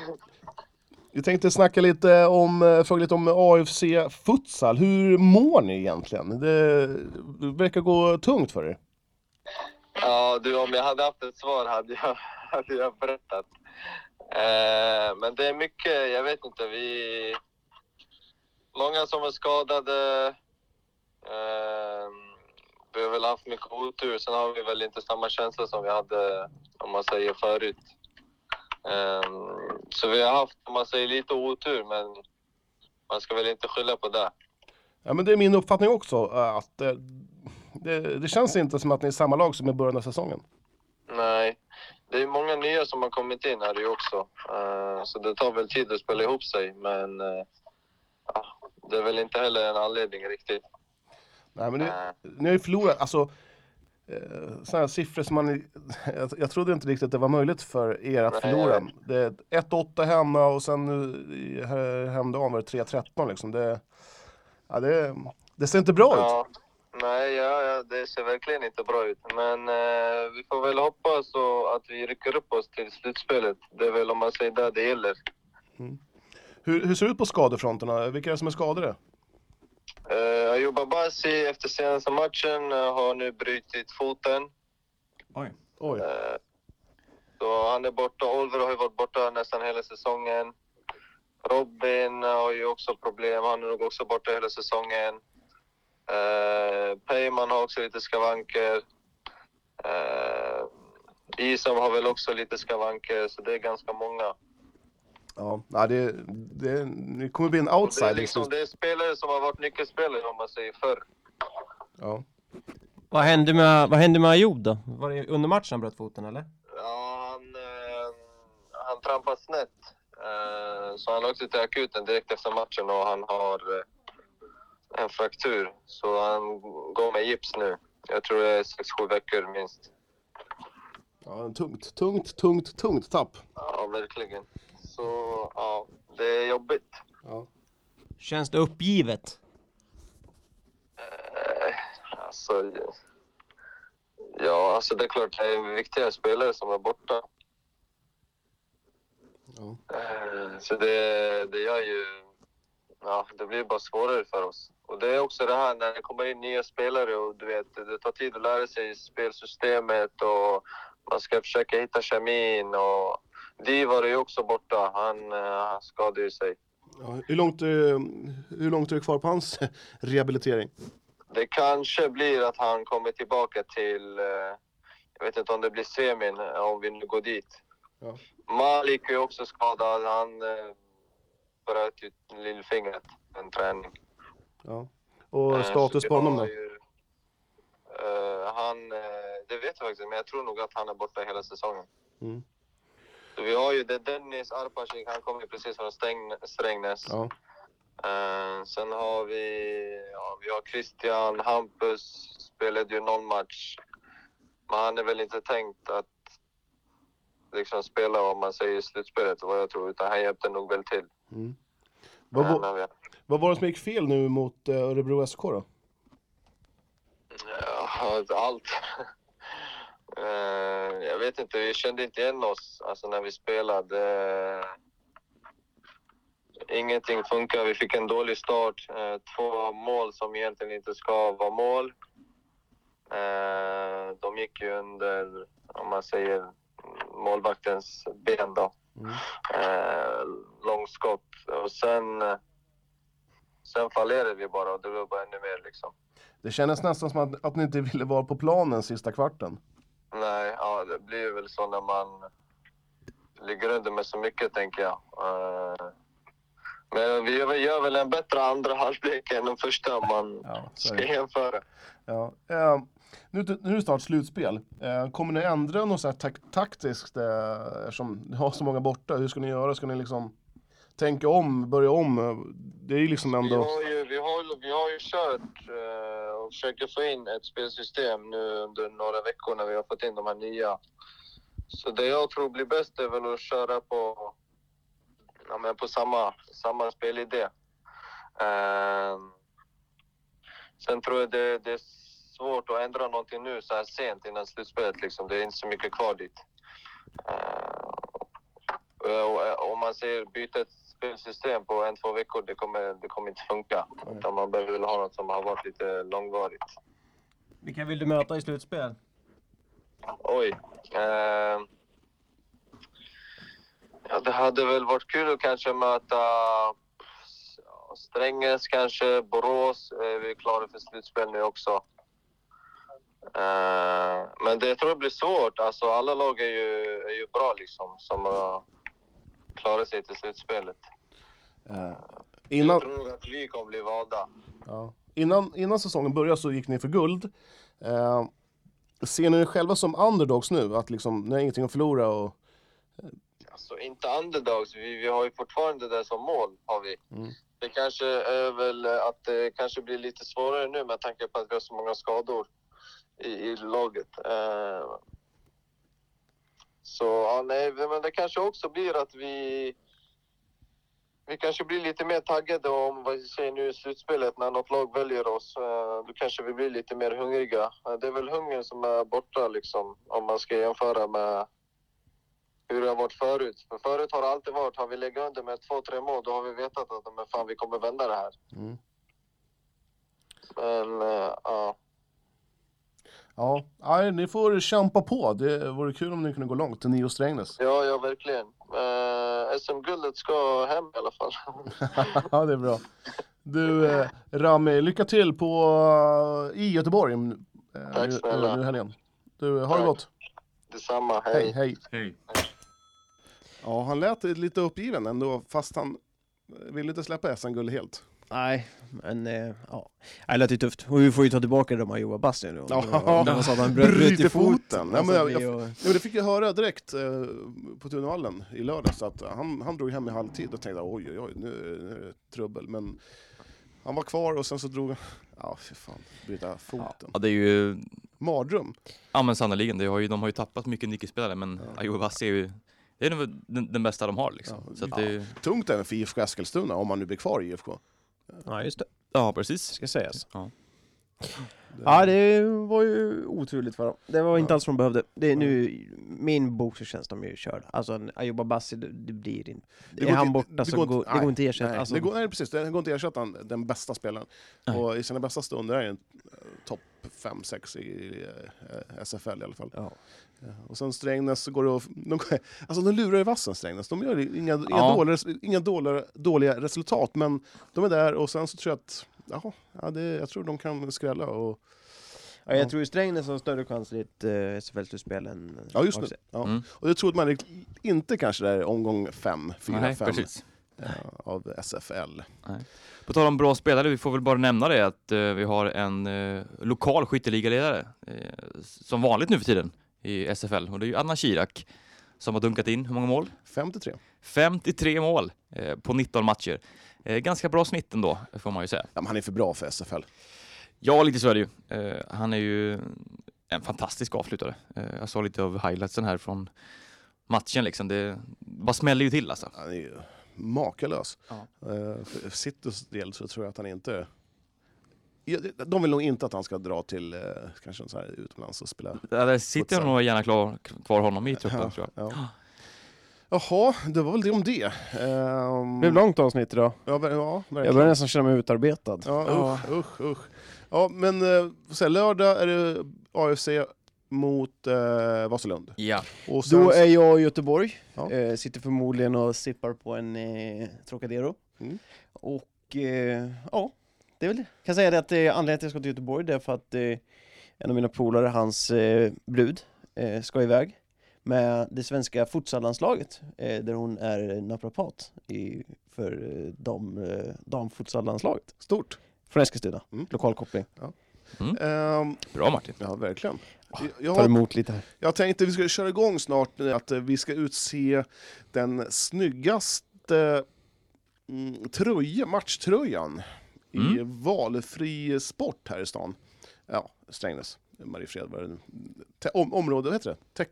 Jag tänkte snacka lite om, eh, fråga lite om AFC Futsal. Hur mår ni egentligen? Det, det verkar gå tungt för er. Ja, du, om jag hade haft ett svar hade jag, hade jag berättat. Eh, men det är mycket, jag vet inte, vi... Många som är skadade. Eh, vi har väl haft mycket otur. Sen har vi väl inte samma känsla som vi hade, om man säger förut. Eh, så vi har haft, om man säger lite otur, men man ska väl inte skylla på det. Ja, men det är min uppfattning också. eh, Att eh, det, det känns inte som att ni är samma lag som i början av säsongen. Nej, det är många nya som har kommit in här ju också. Eh, så det tar väl tid att spela ihop sig, men det är väl inte heller en anledning riktigt. Nej, men ni har ju förlorat, alltså eh, sådana här siffror som man, jag, jag trodde inte riktigt det var möjligt för er att Nej, förlora. Det är 1-8 hemma och sen nu i här- hemdagen var det 3-13 liksom. Det, ja, det, det ser inte bra ut. ja, nej, ja, ja, det ser verkligen inte bra ut. Men eh, vi får väl hoppas och att vi rycker upp oss till slutspelet. Det är väl om man säger det det gäller. Hur, hur ser det ut på skadefronterna? Vilka är det som är skadade? Uh, Ayub Abasi efter senaste matchen eh, har nu brutit foten. Oj. Oj. Eh, Så han är borta. Oliver har ju varit borta nästan hela säsongen. Robin har ju också problem. Han är nog också borta hela säsongen. Uh, Peyman har också lite skavanker. Uh, Isam har väl också lite skavanker, så det är ganska många. Ja, nej, det, det, det kommer bli en Och det, är outsider. liksom, det är spelare som har varit nyckelspelare om man säger förr. Ja. Vad hände med, vad hände med Ayoub då? Var det under matchen han bröt foten eller? Ja, han, eh, han trampade snett. Eh, så han åkte till akuten direkt efter matchen och han har eh, en fraktur. Så han går med gips nu. Jag tror det är 6-7 veckor minst. ja, tungt, tungt, tungt, tungt tapp. Ja, verkligen. Så ja, det är jobbigt. Ja. Känns det uppgivet? Eh, alltså, ja, alltså det är klart det är viktiga spelare som är borta. Ja. Eh, Så det, det gör ju... Ja, det blir bara svårare för oss. Och det är också det här när det kommer in nya spelare och du vet, det tar tid att lära sig spelsystemet och man ska försöka hitta kemin och Divar är ju också borta. Han, han skadade ju sig. Ja, hur, långt, eh, hur långt är det kvar på hans rehabilitering? Det kanske blir att han kommer tillbaka till... eh, Jag vet inte om det blir semin, om vi nu går dit. Ja. Malik är ju också skadad. Han eh, bröt ju lillfingret en träning. Ja. Och status på honom då? ju, han, det vet jag faktiskt men jag tror nog att han är borta hela säsongen. Mm. Vi har ju det Dennis Arpacik, han kommer ju precis från Stäng, Strängnäs. Ja. Eh, sen har vi, ja, vi har Christian, Hampus spelade ju någon match. Men han är väl inte tänkt att liksom spela om man säger i slutspelet vad jag tror, utan han hjälpte nog väl till. Mm. Vad, Eh, var, men vi- vad var det som gick fel nu mot eh, Örebro SK då? Ja, allt. Eh, jag vet inte, vi kände inte igen oss alltså, när vi spelade. Ingenting funkar. Vi fick en dålig start. Eh, Två mål som egentligen inte ska vara mål. Eh, De gick ju under, om man säger, målvaktens ben då. Mm. Eh, Långskott. Och sen, eh, sen fallerade vi bara och det var bara ännu mer liksom. Det kändes nästan som att, att ni inte ville vara på planen sista kvarten. Nej, ja, det blir väl så när man ligger under med så mycket, tänker jag. Eh, Men vi gör- väl en bättre andra halvlek än den första om man Ja, ska jämföra. Ja. Eh, nu, nu är det snart slutspel. Eh, kommer ni ändra något så här tak- taktiskt eh, eftersom ni har så många borta? Hur ska ni göra? Ska ni liksom tänka om, börja om? Det är ju liksom Vi ändå... har ju, vi har, vi har ju kört eh, och försöker få in ett spelsystem nu under några veckor när vi har fått in de här nya. Så det jag tror blir bäst är väl att köra på, ja, men på samma, samma spelidé. Eh, sen tror jag det, det är svårt att ändra någonting nu så här sent innan slutspelet. Liksom. Det är inte så mycket kvar dit. Eh, Och, om man ser bytet spelsystem på en, två veckor, det kommer, det kommer inte funka. Utan man behöver väl ha något som har varit lite långvarigt. Vilka vill du möta i slutspel? Oj. Eh, ja, det hade väl varit kul att kanske möta Strängnäs kanske, Borås. Eh, vi är klara för slutspel nu också. Eh, men det jag tror det blir svårt. Alltså, alla lag är ju, är ju bra liksom, som klarat sig till slutspelet. Jag innan, tror nog att vi kommer bli valda. ja. innan, innan säsongen började så gick ni för guld. Eh, ser ni er själva som underdogs nu? Att liksom, ni har ingenting att förlora och... Alltså inte underdogs, vi, vi har ju fortfarande det som mål. Har vi. Mm. Det kanske är väl att det kanske blir lite svårare nu med tanke på att vi har så många skador i, i laget. Eh, så ja, nej, men det kanske också blir att vi vi kanske blir lite mer taggade om vad vi säger nu i slutspelet när något lag väljer oss. Eh, Då kanske vi blir lite mer hungriga. Eh, Det är väl hungern som är borta liksom om man ska jämföra med hur det har varit förut. För förut har det alltid varit, har vi legat under med två, tre mål, då har vi vetat att men fan, vi kommer vända det här. Mm. Men uh, ja, Ja, nej, ni får kämpa på. Det vore kul om ni kunde gå långt till ni och Strängnäs. ja, ja verkligen. Uh, SM-guldet ska hem i alla fall. ja, det är bra. Du, eh, Rami, lycka till på, eh, i Göteborg eh, Tack nu, snälla. nu i helgen. Du, ha det gott. Detsamma, Hej, hej. hej. Hej. Ja, han lät lite uppgiven ändå, fast han vill inte släppa SM-guld helt. Nej, men eh, ja. Det lät ju tufft. Och vi får ju ta tillbaka de här Johan Bassi nu. Ja. Det var så att han bröt Bryter i foten. foten. Ja, Alltså, men jag- vi jag- och- Ja, men det fick jag höra direkt eh, på Tunavallen i lördags, att han, han drog hem i halvtid och tänkte oj, oj, oj, nu, nu är det trubbel. Men han var kvar och sen så drog han, ja fy fan, bryta foten. Ja, det är ju, Mardröm. ja men sannerligen, det har ju, de har ju tappat mycket nyckelspelare men Ja. Bassi är ju, det är nog den, den bästa de har liksom. Ja, Så att det, Tungt även för IFK Eskilstuna, om han nu blir kvar i IFK. Ja, just det. ja precis. Ska sägas. Ja. Ja, det var ju oturligt för dem. Det var inte alls vad de behövde. Det är nu, min bok så känns de ju körda. Alltså Ayuba Bassi, det, det blir inte... Det är går han inte- borta så går inte- det går inte att ersätta. Nej, Alltså, det går, nej precis, det går inte att ersätta han- den bästa spelaren. Nej. Och i sina bästa stunder är han topp 5-6 i eh, SFL i alla fall. ja. Ja, Och sen Strängnäs så går det att... De, alltså de lurar i vassen Strängnäs. De gör inga, inga, Ja. dåliga, inga dåliga, dåliga resultat, men de är där och sen så tror jag att... Jaha, ja, det, jag tror de kan skrälla och... Ja, jag tror ju Strängnäs har större chans i ett uh, SFL-slutspel än Ja, just det. Ja. Mm. Och det trodde man inte kanske där omgång 5, 4, Nej, 5 precis. av SFL. På tal om bra spelare, vi får väl bara nämna det att eh, vi har en eh, lokal skytteligaledare, eh, som vanligt nu för tiden i SFL, och det är ju Anna Kirak som har dunkat in, hur många mål? 53. 53 mål eh, på 19 matcher. Eh, ganska bra snitt ändå, får man ju säga. Ja, men han är för bra för SFL. Ja, lite så är det ju. Eh, han är ju en fantastisk avslutare. Jag såg lite av highlightsen här från matchen liksom. Det bara smäller ju till alltså. Han är ju makalös. Ja. För Citys del så tror jag att han inte... De vill nog inte att han ska dra till eh, kanske så här utomlands och spela. Där sitter jag nog gärna klar, kvar honom i truppen Ja, tror jag. ja. Jaha, det var väl det om det. Um, Det blev långt avsnitt idag. Ja, ja Jag börjar nästan känna mig utarbetad. Ja, usch, usch, usch. Ja, men eh, så här, lördag är det AFC mot eh, Vasalund. Ja. Och sen, Då är jag i Göteborg, Ja. eh, sitter förmodligen och sippar på en eh, Trocadero. Mm. Och eh, ja, det är väl. Kan säga det att eh, anledningen till att jag ska till Göteborg det är för att eh, en av mina polare, hans eh, brud, eh, ska iväg med det svenska futsallandslaget eh, där hon är naprapat i, för eh, dam, eh, damfutsallandslaget Stort. från Eskilstuna, Mm. lokal koppling. Ehm, Bra Martin. ja, verkligen. Jag, Tar har, emot lite här. jag tänkte vi ska köra igång snart, eh, att eh, vi ska utse den snyggaste mm, tröja, matchtröjan i Mm. valfri sport här i stan. Ja, Strängnäs, Mariefred var det. Te- om, område, vad heter det? Tek,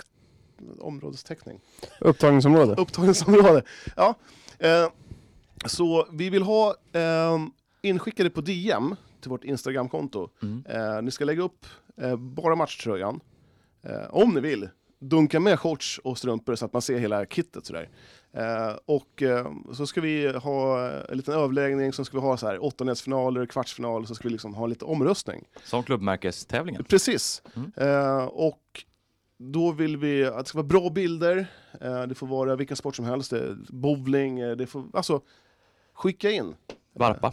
områdesteckning. Upptagningsområde. Upptagningsområde. Ja. Eh, så vi vill ha eh, inskickade på DM till vårt Instagramkonto. Mm. Eh, ni ska lägga upp eh, bara matchtröjan. Eh, om ni vill. Dunka med shorts och strumpor så att man ser hela kittet sådär. Eh, och eh, så ska vi ha en liten överläggning, så ska vi ha så här åttondelsfinaler, kvartsfinal, så ska vi liksom ha lite omröstning. Som klubbmärkestävlingen. Precis. Mm. Eh, och då vill vi att det ska vara bra bilder, det får vara vilken sport som helst, bowling, det får, alltså skicka in. Varpa.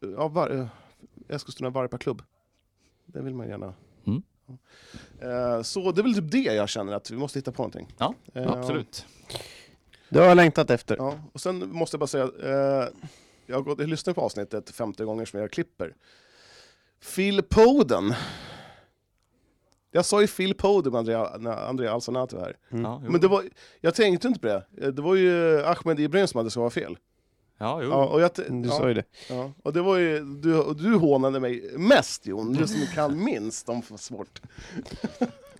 Ja, var, Eskilstuna Varpa-klubb. Det vill man gärna. Mm. Ja. Eh, så det är väl typ det jag känner att vi måste hitta på någonting. Ja, Eh, absolut. Det har jag längtat efter. Ja, och sen måste jag bara säga, eh, jag har gått, jag lyssnat på avsnittet 50 gånger som jag klipper. Phil Poden. Jag sa ju Phil Poden med Andrea, när Andrea Alsanati var här. Ja, jo. Men det var, jag tänkte inte på det. Eh, Det var ju Ahmed Ibrahim som hade så var fel. Ja, jo. Ja, och jag, Du ja, sa ju det. ja, och det var ju, du, och du hånade mig mest Jon, du som kan minst om sport.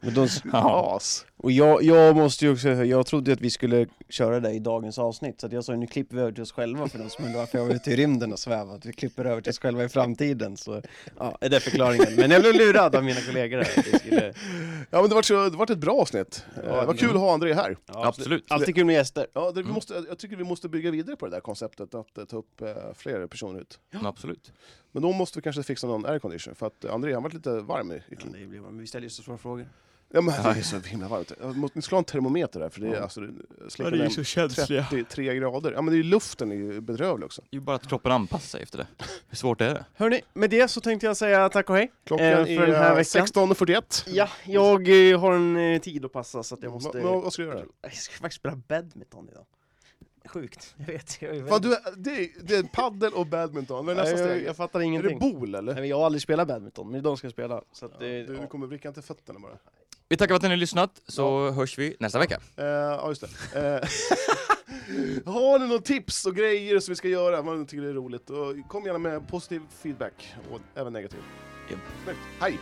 Men de, Ja. As. Och jag, jag måste ju också, jag trodde att vi skulle köra det i dagens avsnitt, så att jag sa nu klipper vi över till oss själva för de som undrar varför jag var ute i rymden och svävat. Vi klipper över till oss själva i framtiden, så ja, är det förklaringen. Men jag blev lurad av mina kollegor här. skulle, Ja men det var, så, det ett bra avsnitt. Eh, det var kul att ha André här. ja, Absolut. Alltid kul med gäster. Ja, det, vi måste, jag tycker vi måste bygga vidare på det där konceptet att eh, ta upp eh, fler personer ut. Absolut. Men då måste vi kanske fixa någon aircondition för att eh, André han varit lite varm i, i Ja, det blir, men vi ställer ju så svåra frågor. Ja men det är så himla varmt. Ni skulle ha en termometer där för det är, Ja. alltså, det släcker ner känsliga. 33 grader. Ja men det är, luften är ju bedrövlig också. Det är ju bara att kroppen anpassar sig efter det. Hur svårt är det? Hörni, med det så tänkte jag säga tack och hej. Klockan Eh, för den här är veckan. 16.41. Ja, jag eh, har en eh, tid att passa så att jag måste... Vad, vad ska du göra? Jag ska faktiskt spela badminton idag. Sjukt, jag vet. Jag, är Fan, du, är- det, är, det är paddel och badminton, är nästa steg? jag fattar Är det ingenting. bowl eller? Nej, men jag har aldrig spelat badminton, men idag ska jag spela. Så att, Ja, det, du, ja. du kommer vricka inte fötterna bara. Vi tackar för att ni har lyssnat, så hörs vi nästa vecka. Eh, ja, just det. Eh, har ni några tips och grejer som vi ska göra, vad ni tycker det är roligt, och kom gärna med positiv feedback, och även negativ. Ja. Snyggt. Hej!